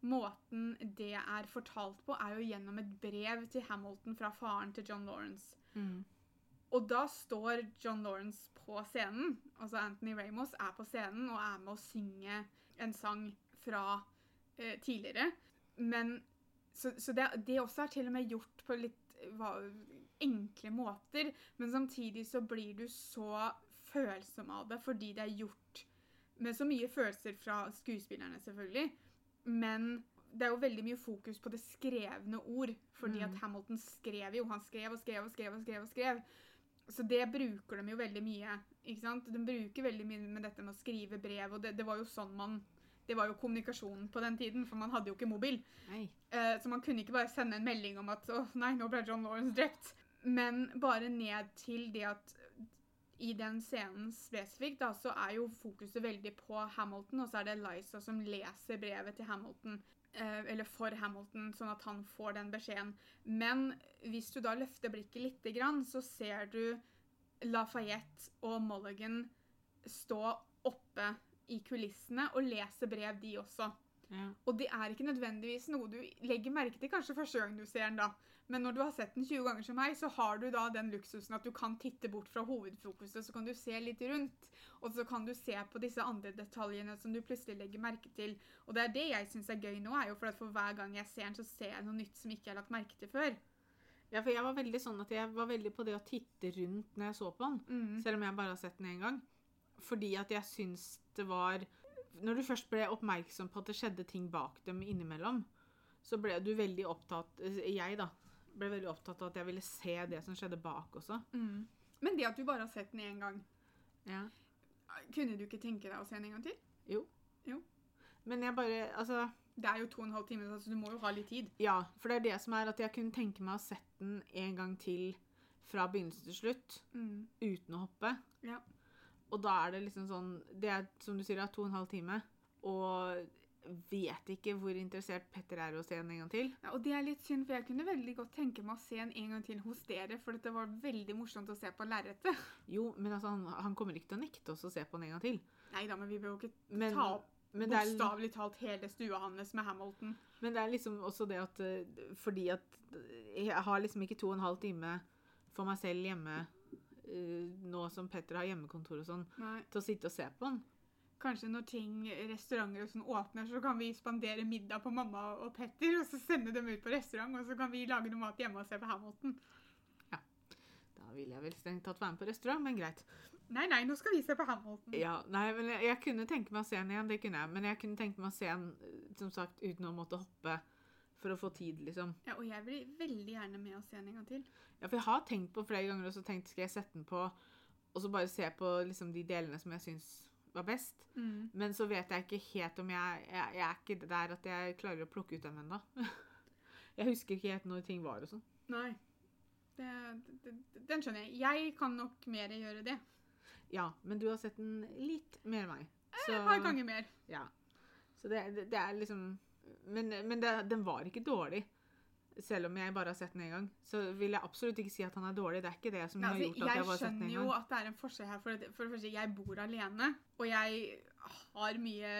Måten det er fortalt på, er jo gjennom et brev til Hamilton fra faren til John Lawrence. Mm. Og da står John Lawrence på scenen, altså Anthony Ramos er på scenen og er med å synge en sang fra eh, tidligere. Men Så, så det, det også er til og med gjort på litt hva, enkle måter, men samtidig så blir du så følsom av det fordi det er gjort med så mye følelser fra skuespillerne, selvfølgelig. Men det er jo veldig mye fokus på det skrevne ord, fordi Mm. at Hamilton skrev jo. Han skrev og skrev og skrev og skrev. og skrev. Så det bruker de jo veldig mye. ikke sant? De bruker veldig mye med dette med å skrive brev, og det, det var jo sånn man Det var jo kommunikasjonen på den tiden, for man hadde jo ikke mobil. Eh, så man kunne ikke bare sende en melding om at å nei, nå ble John Lawrence drept. Men bare ned til det at i den scenen spesifikt, da, så er jo fokuset veldig på Hamilton, og så er det Liza som leser brevet til Hamilton. eh, eller for Hamilton, sånn at han får den beskjeden. Men hvis du da løfter blikket lite grann, så ser du Lafayette og Mulligan stå oppe i kulissene og lese brev, de også. Ja. Og det er ikke nødvendigvis noe du legger merke til kanskje første gang du ser den, da. Men når du har sett den 20 ganger som meg, så har du da den luksusen at du kan titte bort fra hovedfokuset, så kan du se litt rundt. Og så kan du se på disse andre detaljene som du plutselig legger merke til. Og det er det jeg syns er gøy nå, er jo for at for hver gang jeg ser den, så ser jeg noe nytt som ikke jeg har lagt merke til før. ja, for jeg var veldig sånn at jeg var veldig på det å titte rundt når jeg så på den. Mm. Selv om jeg bare har sett den én gang. Fordi at jeg syns det var Når du først ble oppmerksom på at det skjedde ting bak dem innimellom, så ble du veldig opptatt Jeg, da. Ble veldig opptatt av at jeg ville se det som skjedde bak også. Mm. Men det at du bare har sett den én gang, Ja. kunne du ikke tenke deg å se den en gang til? Jo. jo. Men jeg bare Altså Det er jo to og en halv time, så du må jo ha litt tid. Ja, for det er det som er at jeg kunne tenke meg å sette den en gang til fra begynnelse til slutt Mm. uten å hoppe. Ja. Og da er det liksom sånn Det er som du sier, det er to og en halv time. Og vet ikke hvor interessert Petter er å se den en gang til. Ja, og det er litt synd, for jeg kunne veldig godt tenke meg å se den en gang til hos dere, for det var veldig morsomt å se på lerretet. Jo, men altså, han, han kommer ikke til å nekte oss å se på den en gang til. Nei da, men vi bør jo ikke Men, ta opp bokstavelig talt hele stua hans med Hamilton. men det er liksom også det at eh, Fordi at jeg har liksom ikke to og en halv time for meg selv hjemme eh, nå som Petter har hjemmekontor og sånn, Nei. til å sitte og se på den. Kanskje når ting, restauranter og sånn åpner, så kan vi spandere middag på mamma og Petter, og så sende dem ut på restaurant, og så kan vi lage noe mat hjemme og se på Hamilton. Da ville jeg vel strengt tatt være med på restaurant, men greit. Nei, nei, nå skal vi se på Hamilton. Ja, nei, men jeg, jeg kunne tenke meg å se den igjen, det kunne jeg. Men jeg kunne tenke meg å se den, eh, som sagt, uten å måtte hoppe for å få tid, liksom. Ja, og jeg blir veldig gjerne med å se den en gang til. Ja, for jeg har tenkt på flere ganger, og så tenkt skal jeg sette den på, og så bare se på liksom de delene som jeg syns var best. Mm. Men så vet jeg ikke helt om jeg Jeg, jeg er ikke der at jeg klarer å plukke ut dem ennå. Jeg husker ikke helt når ting var og sånn. Nei. Det, det, den skjønner jeg. Jeg kan nok mer gjøre det. Ja, men du har sett den litt mer enn meg. Så, Et par ganger mer. Ja. Så det, det, det er liksom Men, men det, den var ikke dårlig. Selv om jeg bare har sett den én gang. Så vil jeg absolutt ikke si at han er dårlig. Det er ikke det som Nei, har altså, gjort at jeg bare har sett den én gang. Jeg skjønner jo at det er en forskjell her. For, det- for det første, jeg bor alene, og jeg har mye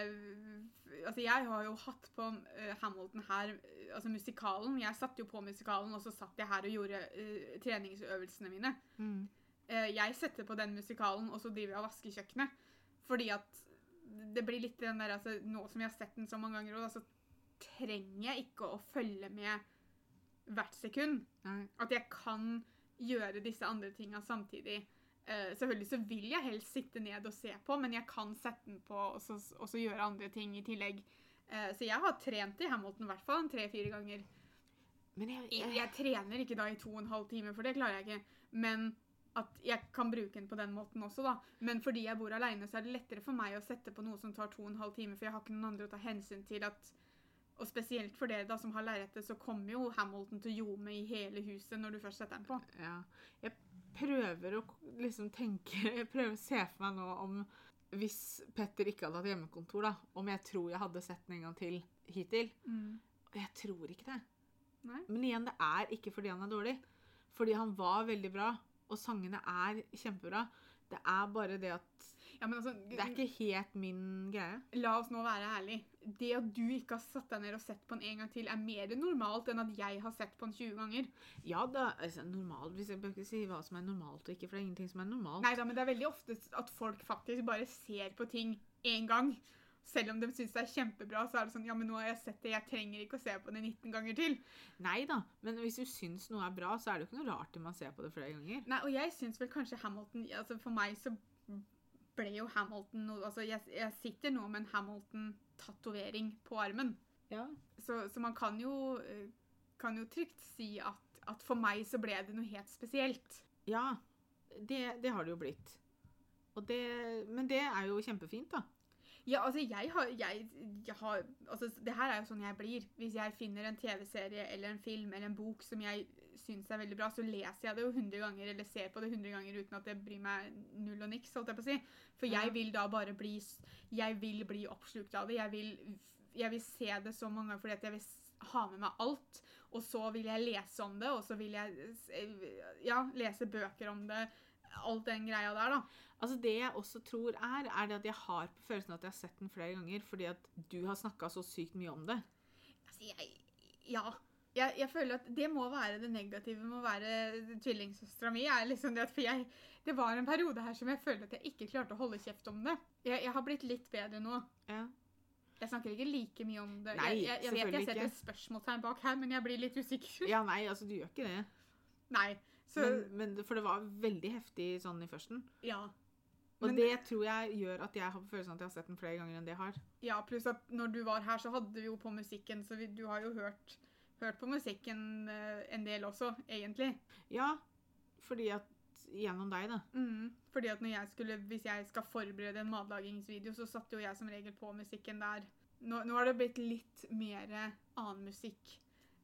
Altså, jeg har jo hatt på uh, Hamilton her, altså musikalen. Jeg satt jo på musikalen, og så satt jeg her og gjorde uh, treningsøvelsene mine. Mm. Uh, jeg setter på den musikalen, og så driver jeg og vasker kjøkkenet. Fordi at det blir litt den der, altså, Nå som jeg har sett den så mange ganger, også, så trenger jeg ikke å følge med hvert sekund. Nei. At jeg kan gjøre disse andre tinga samtidig. Uh, selvfølgelig så vil jeg helst sitte ned og se på, men jeg kan sette den på og så, og så gjøre andre ting i tillegg. Uh, så jeg har trent i Hamilton i hvert fall tre-fire ganger. Men jeg, Jeg, jeg, jeg trener ikke da i to og en halv time, for det klarer jeg ikke. Men at jeg kan bruke den på den måten også, da. Men fordi jeg bor aleine, så er det lettere for meg å sette på noe som tar to og en halv time, for jeg har ikke noen andre å ta hensyn til at Og spesielt for dere da, som har lerretet, så kommer jo Hamilton til å ljome i hele huset når du først setter den på. ja. jeg prøver å liksom tenke Jeg prøver å se for meg nå om hvis Petter ikke hadde hatt hjemmekontor, da, om jeg tror jeg hadde sett den en gang til hittil. Mm. Jeg tror ikke det. Nei. Men igjen, det er ikke fordi han er dårlig. Fordi han var veldig bra, og sangene er kjempebra. Det er bare det at Ja, men altså, det er ikke helt min greie. La oss nå være ærlige. Det at du ikke har satt deg ned og sett på den en gang til, er mer normalt enn at jeg har sett på den 20 ganger. Ja, da, altså, normalt, hvis Jeg bør ikke si hva som er normalt og ikke, for det er ingenting som er normalt. Nei da, men det er veldig ofte at folk faktisk bare ser på ting én gang. Selv om de syns det er kjempebra, så er det sånn Ja, men nå har jeg sett det, jeg trenger ikke å se på det 19 ganger til. Nei da, men hvis du syns noe er bra, så er det jo ikke noe rart om man ser på det flere ganger. Nei, og jeg syns vel kanskje Hamilton altså For meg så ble jo Hamilton noe Altså, jeg, jeg sitter nå med en Hamilton-tatovering på armen. Ja. Så, så man kan jo, kan jo trygt si at, at for meg så ble det noe helt spesielt. Ja, det, det har det jo blitt. Og det, men det er jo kjempefint, da. Ja, altså, jeg har, jeg, jeg har altså, Det her er jo sånn jeg blir. Hvis jeg finner en TV-serie eller en film eller en bok som jeg syns er veldig bra, så leser jeg det jo 100 ganger eller ser på det 100 ganger uten at det bryr meg null og niks. holdt jeg på å si. For jeg vil da bare bli Jeg vil bli oppslukt av det. Jeg vil, jeg vil se det så mange ganger fordi at jeg vil ha med meg alt. Og så vil jeg lese om det, og så vil jeg ja, lese bøker om det. Alt den greia der, da. Altså Det jeg også tror er, er det at jeg har på følelsen at jeg har sett den flere ganger fordi at du har snakka så sykt mye om det. Altså, jeg Ja. Jeg, jeg føler at det må være det negative med å være tvillingsøstera mi. er liksom det jeg, Det var en periode her som jeg følte at jeg ikke klarte å holde kjeft om det. Jeg, jeg har blitt litt bedre nå. Ja. Jeg snakker ikke like mye om det. Nei, jeg, jeg, jeg vet jeg setter et spørsmålstegn bak her, men jeg blir litt usikker. ja, nei, altså du gjør ikke det. Nei, så Men, men, for det var veldig heftig sånn i førsten. Ja. Og Men- det tror jeg gjør at jeg har følelsen at jeg har sett den flere ganger enn det jeg har. Ja, pluss at når du var her, så hadde vi jo på musikken, så vi, du har jo hørt, hørt på musikken eh, en del også, egentlig. Ja, fordi at Gjennom deg, da. Mm, fordi at jeg skulle, Hvis jeg skal forberede en matlagingsvideo, så satte jo jeg som regel på musikken der. Nå, nå har det blitt litt mer annen musikk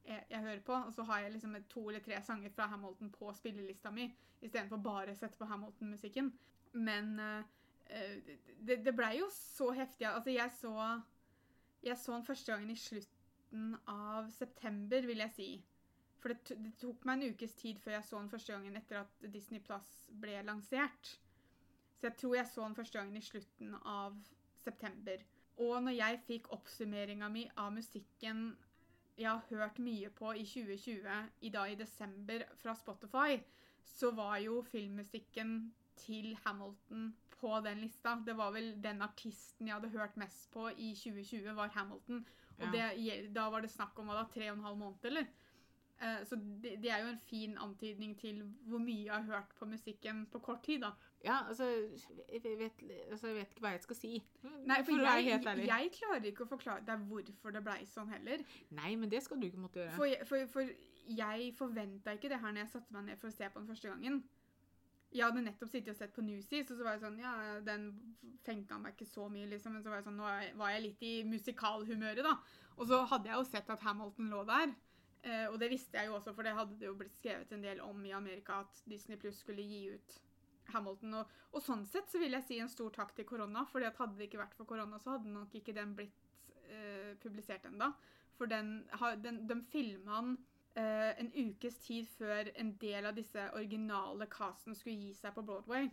jeg, jeg hører på. Og så har jeg liksom to eller tre sanger fra Hamilton på spillelista mi, istedenfor bare å sette på Hamilton-musikken. Men eh, eh, det, det blei jo så heftig. Altså, jeg så Jeg så den første gangen i slutten av september, vil jeg si. For det, det tok meg en ukes tid før jeg så den første gangen etter at Disney Plus ble lansert. Så jeg tror jeg så den første gangen i slutten av september. Og når jeg fikk oppsummeringa mi av musikken jeg har hørt mye på i 2020, i dag i desember, fra Spotify, så var jo filmmusikken til Hamilton på den lista. Det var vel den artisten jeg hadde hørt mest på i 2020, var Hamilton. Og det, da var det snakk om hva da, tre og en halv måned, eller? Uh, så det, det er jo en fin antydning til hvor mye jeg har hørt på musikken på kort tid, da. Ja, altså jeg vet, altså, jeg vet ikke hva jeg skal si. Nei, for, for jeg, jeg, jeg klarer ikke å forklare deg hvorfor det blei sånn heller. Nei, men det skal du ikke måtte gjøre. For, for, for jeg forventa ikke det her når jeg satte meg ned for å se på den første gangen. Jeg hadde nettopp sittet og sett på Newsies, og så var jeg sånn Ja, den fenka meg ikke så mye, liksom. Men så var jeg sånn, nå var jeg litt i musikalhumøret, da. Og så hadde jeg jo sett at Hamilton lå der. Eh, og det visste jeg jo også, for det hadde det jo blitt skrevet en del om i Amerika at Disney Plus skulle gi ut Hamilton. Og, og sånn sett så vil jeg si en stor takk til korona, fordi at hadde det ikke vært for korona, så hadde nok ikke den blitt eh, publisert ennå. For den, den, de filma den eh, en ukes tid før en del av disse originale casten skulle gi seg på Broadway.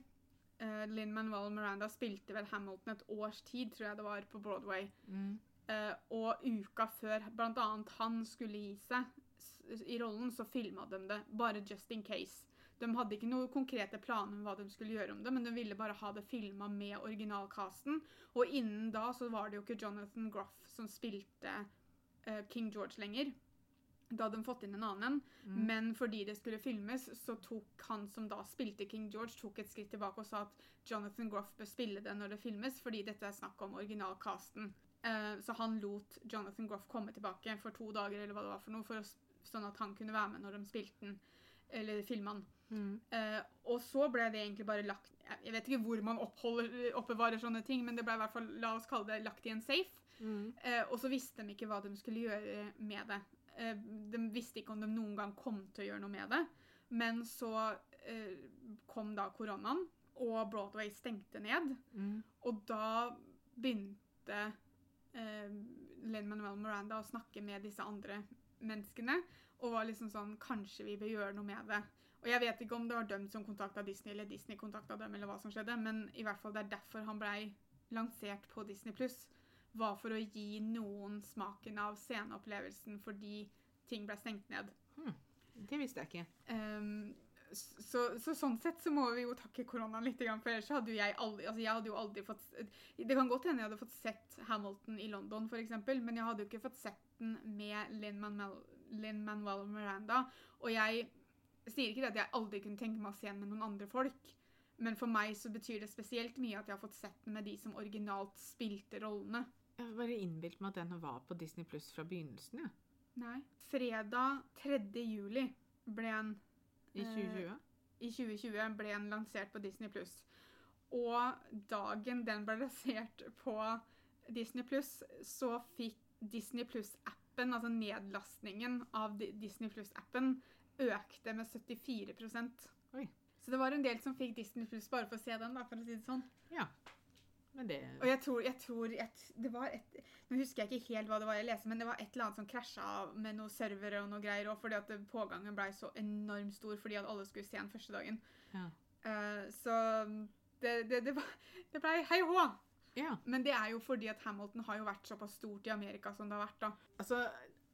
Uh, Lin Manuel Miranda spilte vel Hamilton et års tid, tror jeg det var, på Broadway. Mm. Uh, og uka før bl.a. han skulle gi seg i rollen, så filma de det. Bare just in case. De hadde ikke noen konkrete planer om hva de skulle gjøre om det, men de ville bare ha det filma med originalcasten. Og innen da så var det jo ikke Jonathan Groff som spilte uh, King George lenger. Da hadde de fått inn en annen. Mm. Men fordi det skulle filmes, så tok han som da spilte King George, tok et skritt tilbake og sa at Jonathan Groff bør spille det når det filmes, fordi dette er snakk om originalcasten. Eh, så han lot Jonathan Groff komme tilbake for to dager, eller hva det var for noe, for å, sånn at han kunne være med når de spilte den, eller filma den. Mm. Uh, og så ble det egentlig bare lagt Jeg vet ikke hvor man oppbevarer sånne ting, men det ble i hvert fall, la oss kalle det lagt i en safe. Mm. Uh, og så visste de ikke hva de skulle gjøre med det. Eh, de visste ikke om de noen gang kom til å gjøre noe med det. Men så eh, kom da koronaen, og Broadway stengte ned. Mm. Og da begynte eh, Lin-Manuel Miranda å snakke med disse andre menneskene. Og var liksom sånn Kanskje vi bør gjøre noe med det. Og jeg vet ikke om det var dem som kontakta Disney, eller Disney kontakta dem, eller hva som skjedde, men i hvert fall det er derfor han blei lansert på Disney pluss. Var for å gi noen smaken av sceneopplevelsen fordi ting ble stengt ned. Det visste jeg ikke. Um, så, så sånn sett så må vi jo takke koronaen litt, for ellers hadde jeg aldri altså jeg hadde jo aldri fått Det kan godt hende jeg hadde fått sett Hamilton i London, eksempel, men jeg hadde jo ikke fått sett den med Lin-Manuel Miranda. Og jeg sier ikke det at jeg aldri kunne tenke meg å se den med noen andre folk, men for meg så betyr det spesielt mye at jeg har fått sett den med de som originalt spilte rollene. Jeg har bare innbilt meg at den var på Disney Pluss fra begynnelsen, ja. Nei. Fredag 3. juli ble den I Eh, 2020. i 2020 ble den lansert på Disney Pluss. Og dagen den ble lansert på Disney Pluss, så fikk Disney Pluss-appen, altså nedlastningen av Disney Pluss-appen, økte med 74 Oi. Så det var en del som fikk Disney Pluss bare for å se den, da, for å si det sånn. Ja. Men det Og jeg tror, jeg tror et, det var et Nå husker jeg ikke helt hva det var jeg leste, men det var et eller annet som krasja med noen servere og noe greier òg, fordi at pågangen ble så enormt stor fordi at alle skulle se den første dagen. Ja. Uh, så det, det, det, det ble hei hå. Ja. Men det er jo fordi at Hamilton har jo vært såpass stort i Amerika som det har vært, da. Altså,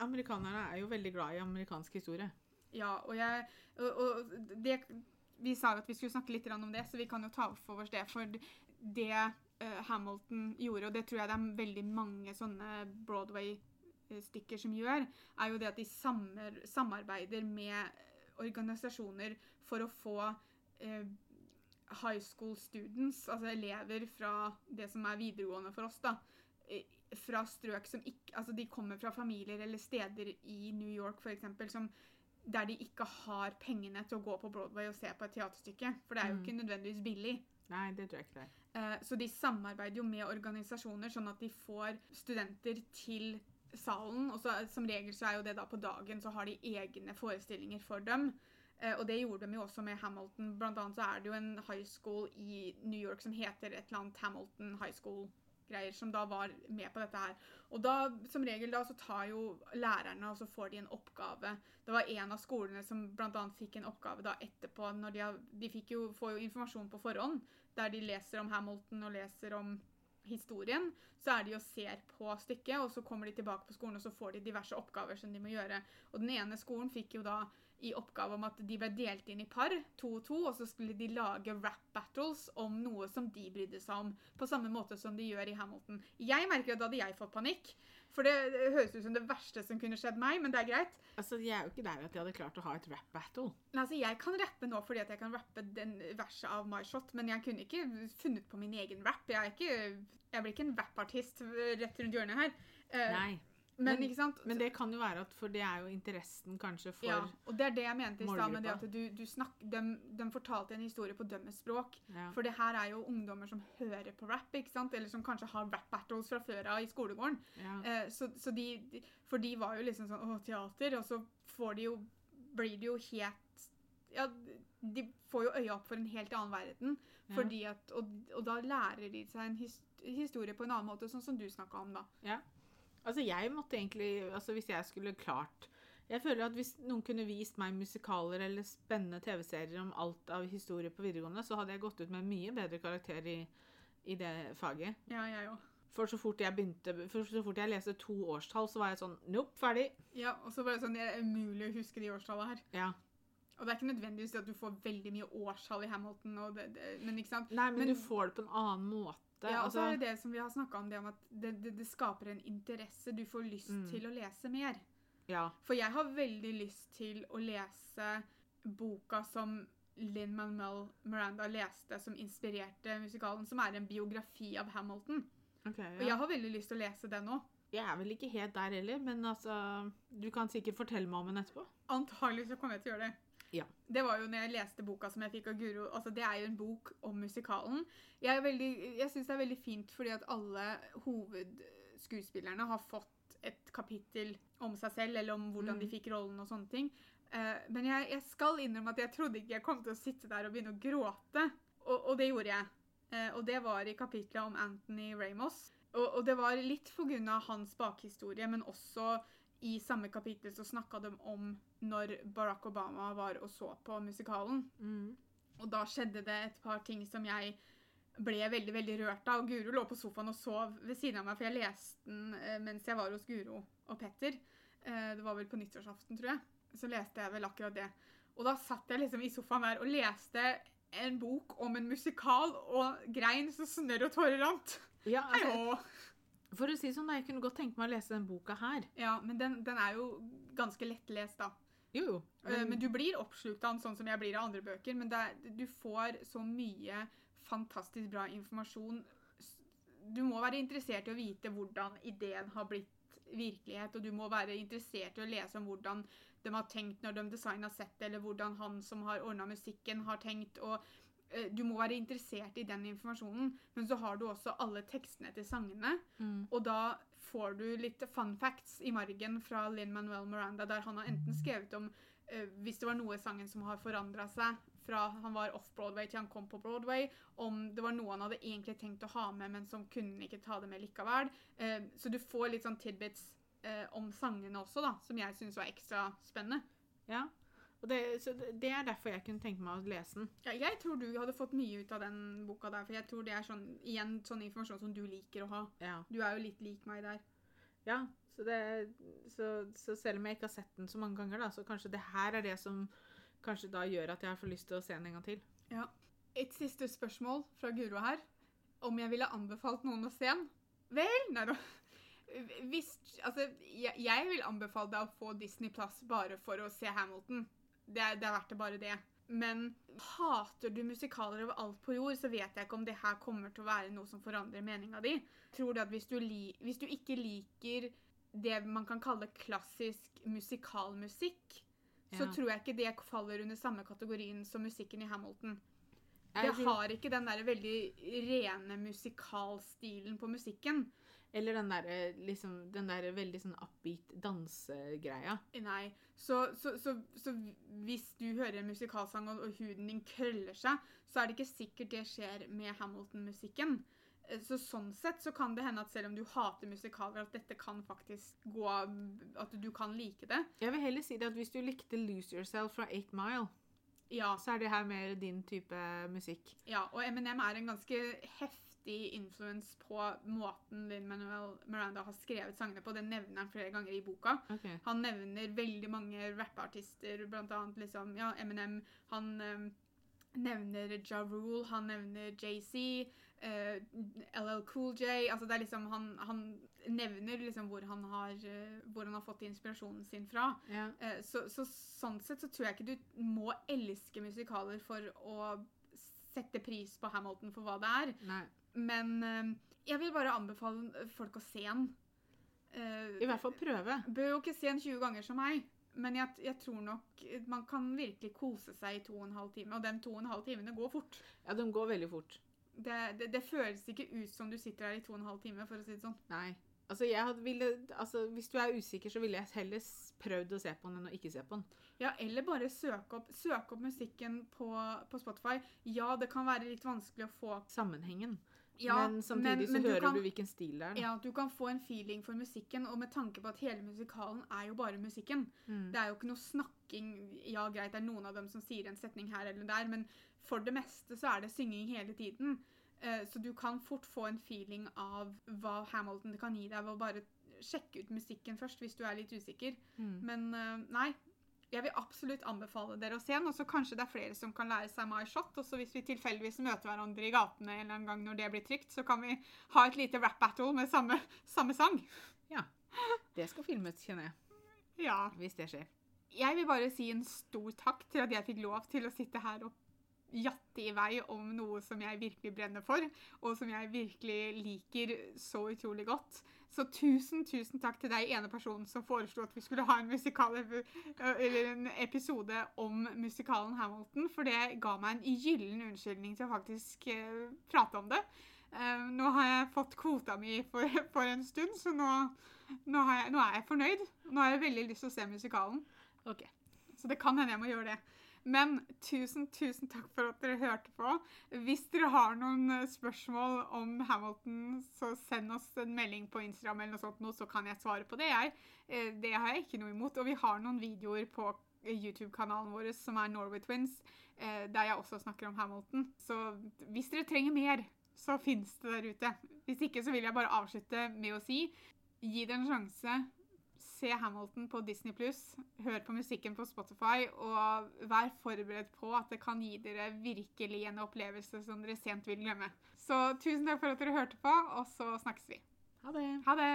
amerikanerne er jo veldig glad i amerikansk historie. Ja, og jeg og, og det, Vi sa jo at vi skulle snakke litt om det, så vi kan jo ta for oss det. For det eh, Hamilton gjorde, og det tror jeg det er veldig mange sånne Broadway-stykker som gjør, er jo det at de samar, samarbeider med organisasjoner for å få eh, high school students, altså elever fra det som er videregående for oss, da, eh, fra strøk som ikke Altså de kommer fra familier eller steder i New York eksempel, som der de ikke har pengene til å gå på Broadway og se på et teaterstykke. For det er jo Mm. ikke nødvendigvis billig. Nei, det tror jeg ikke det er. Eh, Så de samarbeider jo med organisasjoner, sånn at de får studenter til salen. Og så, som regel så er jo det da på dagen, så har de egne forestillinger for dem. Eh, Og det gjorde de jo også med Hamilton. Blant annet så er det jo en high school i New York som heter et eller annet Hamilton High School-greier, som da var med på dette her. Og da, som regel da, så tar jo lærerne, og så får de en oppgave. Det var en av skolene som annet fikk en oppgave da etterpå, når de, de fikk jo, får jo informasjon på forhånd, der de leser om Hamilton og leser om historien, så er de og ser på stykket, og så kommer de tilbake på skolen, og så får de diverse oppgaver som de må gjøre. Og den ene skolen fikk jo da i oppgave om at de ble delt inn i par, to og to, og så skulle de lage rap battles om noe som de brydde seg om, på samme måte som de gjør i Hamilton. Jeg merker at da hadde jeg fått panikk, for det, høres ut som det verste som kunne skjedd meg, men det er greit. Altså, Jeg er jo ikke der at jeg hadde klart å ha et rap battle. Nei, altså, Jeg kan rappe nå fordi at jeg kan rappe den verset av My Shot, men jeg kunne ikke funnet på min egen rap. Jeg, er ikke, jeg blir ikke en rappartist rett rundt hjørnet her. Uh, Nei. Men, men-? Men det kan jo være at for det er jo interessen kanskje for ja, og det er det jeg mente i stad med det at du, du snakk, de, de fortalte en historie på deres språk. ja. For det her er jo ungdommer som hører på rap, ikke sant? eller som kanskje har rap battles fra før av i skolegården. ja. Eh, så så de, de, for de var jo liksom sånn Å, teater. Og så får de jo Blir de jo helt Ja, de får jo øya opp for en helt annen verden. Ja. Fordi at, og, og da lærer de seg en his, historie på en annen måte, sånn som du snakka om, da. Altså, jeg måtte egentlig Altså, hvis jeg skulle klart Jeg føler at hvis noen kunne vist meg musikaler eller spennende TV-serier om alt av historie på videregående, så hadde jeg gått ut med mye bedre karakter i, i det faget. Ja, jeg òg. For så fort jeg begynte For så fort jeg leste to årstall, så var jeg sånn Nope, ferdig. Ja, og så var det sånn Det er umulig å huske de årstallene her. Ja. Og det er ikke nødvendigvis at du får veldig mye årstall i Hamilton, og det, det, men ikke sant? Nei, men, Men- du får det på en annen måte. Ja, og så altså, er det det som vi har snakka om, det om at det, det, det skaper en interesse. Du får lyst Mm. til å lese mer. ja. For jeg har veldig lyst til å lese boka som Linn Manuel Miranda leste, som inspirerte musikalen, som er en biografi av Hamilton. ok, Og jeg har veldig lyst til å lese den òg. Jeg er vel ikke helt der heller, men altså Du kan sikkert fortelle meg om den etterpå. Antagelig så kommer jeg til å gjøre det. Ja. Det var jo når jeg leste boka som jeg fikk av Guro. Altså, det er jo en bok om musikalen. Jeg, veldig- jeg syns det er veldig fint fordi at alle hovedskuespillerne har fått et kapittel om seg selv, eller om hvordan Mm. de fikk rollen og sånne ting. Uh, men jeg, jeg skal innrømme at jeg trodde ikke jeg kom til å sitte der og begynne å gråte. Og, og det gjorde jeg. Uh, og det var i kapitlet om Anthony Ramos. Og, og det var litt pga. hans bakhistorie, men også i samme kapittel så snakka de om når Barack Obama var og så på musikalen. Mm. Og da skjedde det et par ting som jeg ble veldig veldig rørt av. Guro lå på sofaen og sov ved siden av meg, for jeg leste den eh, mens jeg var hos Guro og Petter. Eh, det var vel på nyttårsaften, tror jeg. Så leste jeg vel akkurat det. Og da satt jeg liksom i sofaen der og leste en bok om en musikal og grein så snørr og tårer rant. Ja, altså! For å si sånn, da, jeg kunne godt tenke meg å lese den boka her. Ja, men den, den er jo ganske lettlest, da. Jo, jo. Men, Men du blir oppslukt av den sånn som jeg blir av andre bøker. Men er, du får så mye fantastisk bra informasjon. Du må være interessert i å vite hvordan ideen har blitt virkelighet, og du må være interessert i å lese om hvordan de har tenkt når de designa settet, eller hvordan han som har ordna musikken, har tenkt. og eh, Du må være interessert i den informasjonen, men så har du også alle tekstene til sangene. Mm. Og da får du litt fun facts i margen fra Lin Manuel Miranda, der han har enten skrevet om eh, hvis det var noe i sangen som har forandra seg fra han var off-Broadway til han kom på Broadway, om det var noe han hadde egentlig tenkt å ha med, men som kunne ikke ta det med likevel. Eh, så du får litt sånn tidbits eh, om sangene også, da, som jeg syns var ekstra spennende. Ja. Og det, så det er derfor jeg kunne tenke meg å lese den. Ja, jeg tror du hadde fått mye ut av den boka der, for jeg tror det er sånn, igjen sånn informasjon som du liker å ha. Ja. Du er jo litt lik meg der. Ja, så, det, så, så selv om jeg ikke har sett den så mange ganger, da, så kanskje det her er det som kanskje da gjør at jeg får lyst til å se den en gang til. Ja. Et siste spørsmål fra Guro her. Om jeg ville anbefalt noen å se den? Vel, nei da. Hvis Altså, jeg, jeg vil anbefale deg å få Disney Plus bare for å se Hamilton. Det er, det er verdt det bare det. Men hater du musikaler over alt på jord, så vet jeg ikke om det her kommer til å være noe som forandrer meninga di. Tror du at hvis du, li, hvis du ikke liker det man kan kalle klassisk musikalmusikk, så tror jeg ikke det faller under samme kategorien som musikken i Hamilton. Det har ikke den der veldig rene musikalstilen på musikken. Eller den der, liksom, den der veldig sånn upbeat dansegreia. Nei. Så, så, så, så hvis du hører en musikalsang og, og huden din krøller seg, så er det ikke sikkert det skjer med Hamilton-musikken. Eh, Så sånn sett så kan det hende at selv om du hater musikaler, at dette kan faktisk gå At du kan like det. Jeg vil heller si det at hvis du likte Lose Yourself fra 8 Mile, Ja. så er det her mer din type musikk. Ja, og Eminem er en ganske heftig influens på måten Lin-Manuel Miranda har skrevet sangene på. Det nevner han flere ganger i boka. Okay. Han nevner veldig mange rappartister, annet liksom, ja, Eminem. Han um, nevner Ja Rule, han nevner JC, uh, LL Cool J. Altså det er liksom, han, han nevner liksom hvor han, har, uh, hvor han har fått inspirasjonen sin fra. Ja. Uh, Så, så sånn sett så tror jeg ikke du må elske musikaler for å sette pris på Hamilton for hva det er. Nei. Men eh, jeg vil bare anbefale folk å se den. Eh, I hvert fall prøve. Bør jo ikke se den 20 ganger som meg, men jeg, jeg tror nok man kan virkelig kose seg i to og en halv time, og de to og en halv timene går fort. Ja, de går veldig fort. Det, det, det føles ikke ut som du sitter her i to og en halv time, for å si det sånn. Nei. Altså, hadde ville, altså, hvis du er usikker, så ville jeg heller prøvd å se på den enn å ikke se på den. Ja, eller bare søke opp, søk opp musikken på, på Spotify. Ja, det kan være litt vanskelig å få Sammenhengen. Ja, men samtidig så men du hører kan- du hvilken stil det er. Ja, du kan få en feeling for musikken, og med tanke på at hele musikalen er jo bare musikken. Mm. Det er jo ikke noe snakking. Ja, greit, det er noen av dem som sier en setning her eller der, men for det meste så er det synging hele tiden. Eh, Så du kan fort få en feeling av hva Hamilton kan gi deg ved å bare sjekke ut musikken først, hvis du er litt usikker. Mm. Men eh, nei, jeg vil absolutt anbefale dere å se den, og så kanskje det er flere som kan lære seg My Shot. Og så hvis vi tilfeldigvis møter hverandre i gatene en eller annen gang når det blir trygt, så kan vi ha et lite rap battle med samme, samme sang. Det skal filmes, kjenner jeg. Ja. Hvis det skjer. Jeg vil bare si en stor takk til at jeg fikk lov til å sitte her og jatte i vei om noe som jeg virkelig brenner for, og som jeg virkelig liker så utrolig godt. Så tusen, tusen takk til deg, ene personen som foreslo at vi skulle ha en eller en episode om musikalen Hamilton, for det ga meg en gyllen unnskyldning til å faktisk uh, prate om det. Uh, nå har jeg fått kvota mi for, for en stund, så nå, nå, har jeg, nå er jeg fornøyd. Nå har jeg veldig lyst til å se musikalen. Ok. Så det kan hende jeg må gjøre det. Men tusen, tusen takk for at dere hørte på. Hvis dere har noen eh, spørsmål om Hamilton, så send oss en melding på Instagram, eller noe sånt, så kan jeg svare på det. jeg. Eh, Det har jeg ikke noe imot. Og vi har noen videoer på YouTube-kanalen vår som er Norway Twins, eh, der jeg også snakker om Hamilton. Så hvis dere trenger mer, så fins det der ute. Hvis ikke så vil jeg bare avslutte med å si gi det en sjanse. Se Hamilton på Disney pluss, hør på musikken på Spotify, og vær forberedt på at det kan gi dere virkelig en opplevelse som dere sent vil glemme. Så tusen takk for at dere hørte på, og så snakkes vi. Ha det. Ha det!